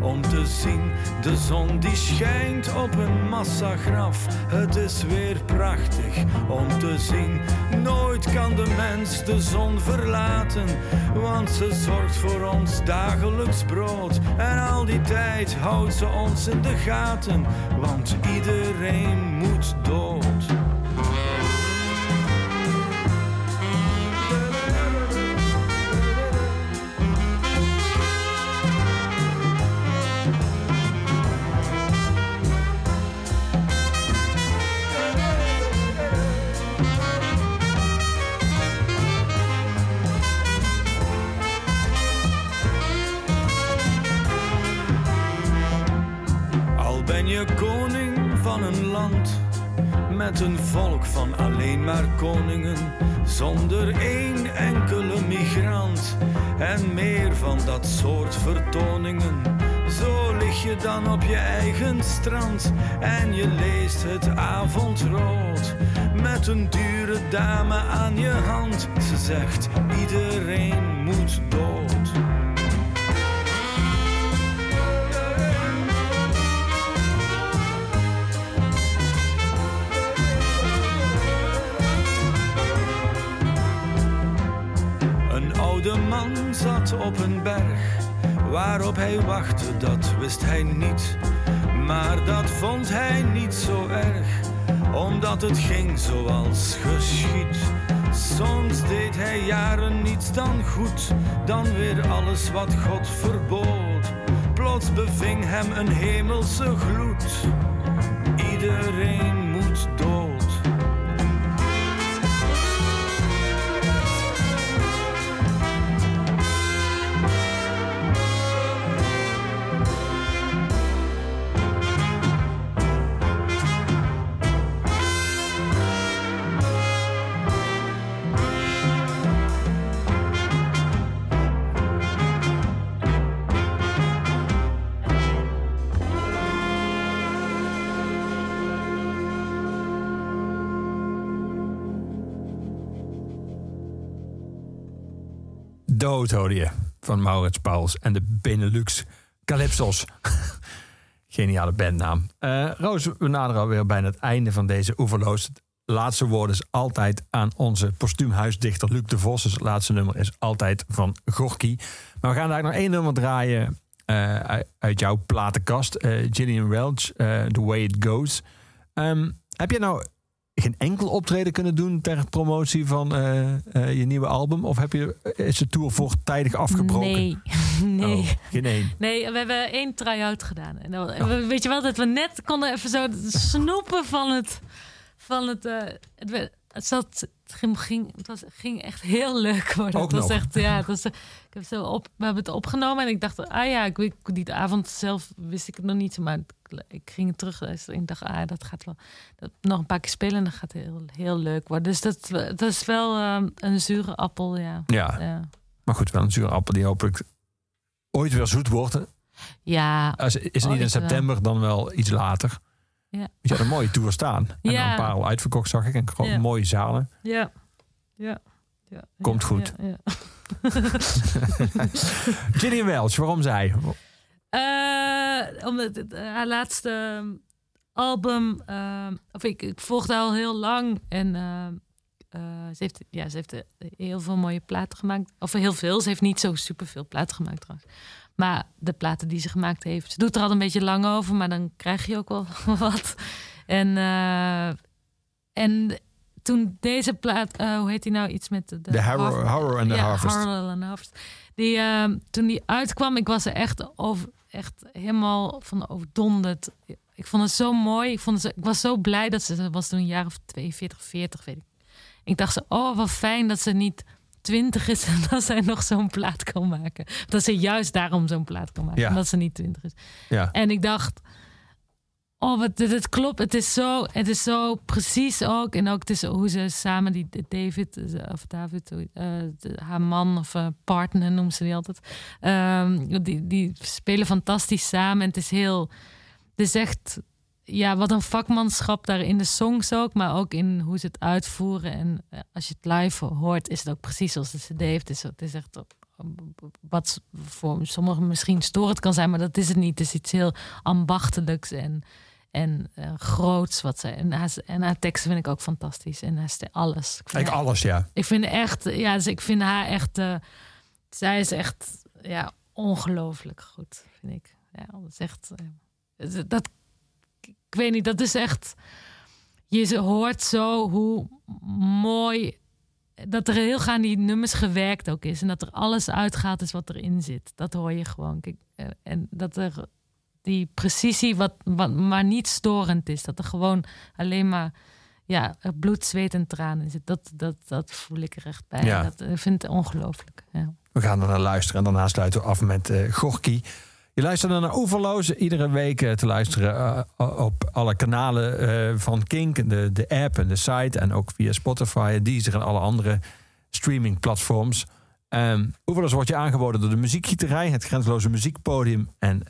om te zien. De zon die schijnt op een massagraf. Het is weer prachtig om te zien. Nooit kan de mens de zon verlaten, want ze zorgt voor ons dagelijks brood. En al die tijd houdt ze ons in de gaten, want iedereen moet dood. Met een volk van alleen maar koningen, zonder één enkele migrant en meer van dat soort vertoningen. Zo lig je dan op je eigen strand en je leest het avondrood met een dure dame aan je hand. Ze zegt iedereen moet dood. Op een berg. Waarop hij wachtte, dat wist hij niet. Maar dat vond hij niet zo erg, omdat het ging zoals geschied. Soms deed hij jaren niets dan goed, dan weer alles wat God verbood. Plots beving hem een hemelse gloed. Iedereen Van Maurits Pauls en de Benelux Calypsos. Geniale bandnaam. Eh Roos, we naderen alweer bijna het einde van deze oeverloos. Het laatste woord is altijd aan onze postuumhuisdichter Luc de Vos. Dus het laatste nummer is altijd van Gorky. Maar we gaan daar nog één nummer draaien eh, uit, jouw platenkast. eh Gillian Welch, The Way It Goes. Ehm, heb je nou geen enkel optreden kunnen doen ter promotie van eh, eh, je nieuwe album? Of heb je, is de tour voortijdig afgebroken? Nee, nee. Oh, geen één. Nee, we hebben één try-out gedaan. En dan, Oh. we- weet je wel dat we net konden even zo snoepen van het. Van het, eh, het, het, zat, het, ging, het was, ging echt heel leuk worden. Ook het was nog. echt, ja, het was, ik heb zo op, we hebben het opgenomen en ik dacht, ah ja, ik, weet- die avond zelf wist ik het nog niet, maar ik ging het terug en ik dacht, ah, dat gaat wel dat, nog een paar keer spelen en dat gaat heel, heel leuk worden. Dus dat, dat is wel eh, een zure appel, ja. Ja, Ja, maar goed, wel een zure appel die hopelijk ooit weer zoet wordt. ja Als, is het niet in wel. september, dan wel iets later. Ja. Je had een mooie tour staan. En Ja. een paar al uitverkocht, zag ik. En Ja. mooie zalen. Ja. Ja. ja. Komt goed. Ja. Gillian Welch, waarom zij? Eh, omdat het, eh, haar laatste album, eh, of ik, ik volgde al heel lang en eh, eh, ze heeft, ja, ze heeft heel veel mooie platen gemaakt. Of heel veel, ze heeft niet zo superveel platen gemaakt trouwens. Maar de platen die ze gemaakt heeft, ze doet er al een beetje lang over, maar dan krijg je ook wel wat. En, eh, en toen deze plaat, eh, hoe heet die nou? Iets met de, The Horror, horror and the ja, Harvest. And the Harvest. Die, ehm, toen die uitkwam, ik was er echt, over, echt helemaal van overdonderd. Ik vond het zo mooi. Ik, vond het ik was zo blij dat ze, ze was toen een jaar of 42, 40, weet ik. Ik dacht zo, oh wat fijn dat ze niet 20 is en dat zij nog zo'n plaat kan maken. Dat ze juist daarom zo'n plaat kan maken, Ja. omdat ze niet 20 is. Ja. En ik dacht, oh, wat, dit klopt. Het is, zo, het is zo precies ook. En ook het is hoe ze samen, die David, eh, of David, de- haar man of eh, partner noemt ze die altijd. Ehm, die, die spelen fantastisch samen. En het is heel, het is echt, ja, wat een vakmanschap daar in de songs ook, maar ook in hoe ze het uitvoeren. En eh, als je het live hoort, is het ook precies zoals de CD heeft. Het is, het is echt wat voor sommigen misschien storend kan zijn, maar dat is het niet. Het is iets heel ambachtelijks en, en eh, groots. Wat zij, en, haar, en haar teksten vind ik ook fantastisch. En haar alles. Ik vind, haar, alles, ja. ik vind echt, ja, dus ik vind haar echt, eh, zij is echt, ja, ongelooflijk goed, vind ik. Ja, dat is echt, dat, ik weet niet, dat is echt, je hoort zo hoe mooi dat er heel gaan die nummers gewerkt ook is. En dat er alles uitgaat is wat erin zit. Dat hoor je gewoon. Kijk, eh, en dat er die precisie wat, wat maar niet storend is. Dat er gewoon alleen maar ja, bloed, zweet en tranen zit. Dat, dat, dat voel ik er echt bij. Ja. Dat ik vind het ongelooflijk. Ja. We gaan er naar luisteren en daarna sluiten we af met eh Gorky. Je luistert naar Oeverloos. Iedere week eh, te luisteren eh, op alle kanalen eh, van Kink. De, de app en de site. En ook via Spotify, Deezer en alle andere streamingplatforms. Um, Oeverloos wordt je aangeboden door de Muziekgieterij. Het grenzeloze muziekpodium. En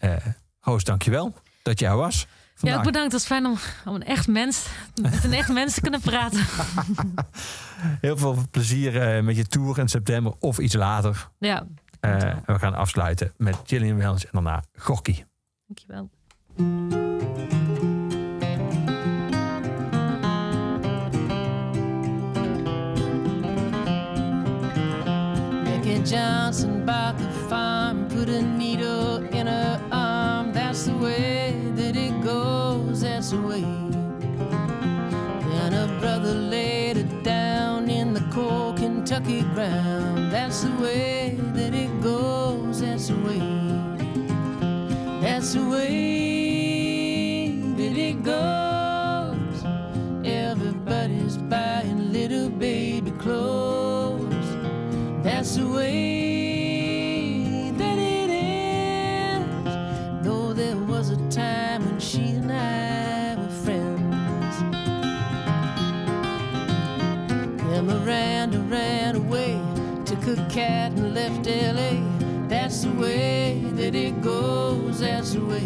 Roos, dankjewel dat jij er was. ja, vandaag. ook bedankt. Het is fijn om, om een echt mens, met een echt mens te kunnen praten. Heel veel plezier met je tour in september of iets later. Ja. En we gaan afsluiten met Gillian Welch en daarna Gorky. dankjewel. Becky Johnson bought the farm, put a needle in her arm. That's the way that it goes, that's the way. Then her brother laid her down in the cold Kentucky ground. That's the way that's the way. That's the way that it goes. Everybody's buying little baby clothes. That's the way that it ends. Though there was a time when she and I were friends. Then Miranda ran away, took a cat and left LA. That's the way that it goes, that's the way.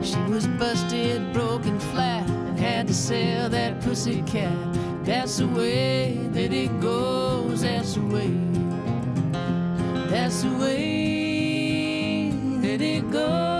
She was busted, broken flat, and had to sell that pussy cat. That's the way that it goes, that's the way. That's the way that it goes.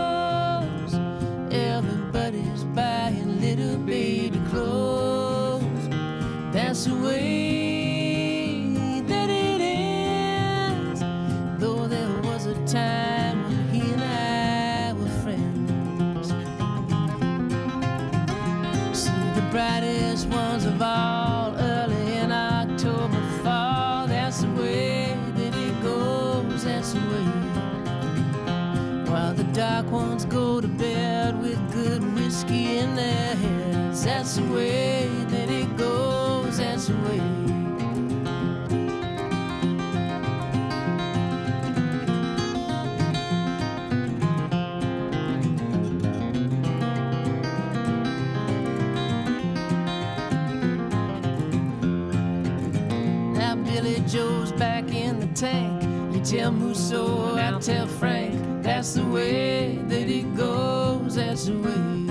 Tell Musso, I tell Frank. That's the way that it goes. That's the way.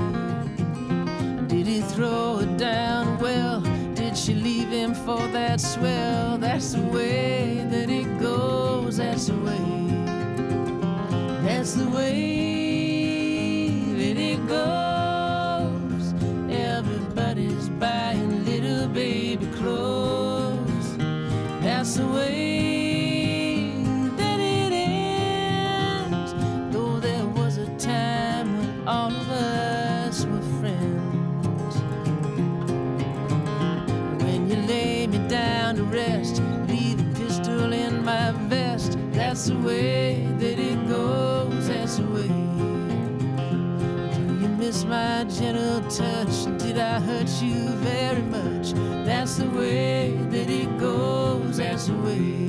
Did he throw it down? Well, did she leave him for that swell? That's the way that it goes. That's the way. That's the way That's the way that it goes. That's the way. Do you miss my gentle touch? Did I hurt you very much? That's the way that it goes. That's the way.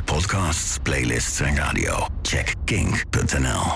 Podcasts, playlists en radio, check kink.nl.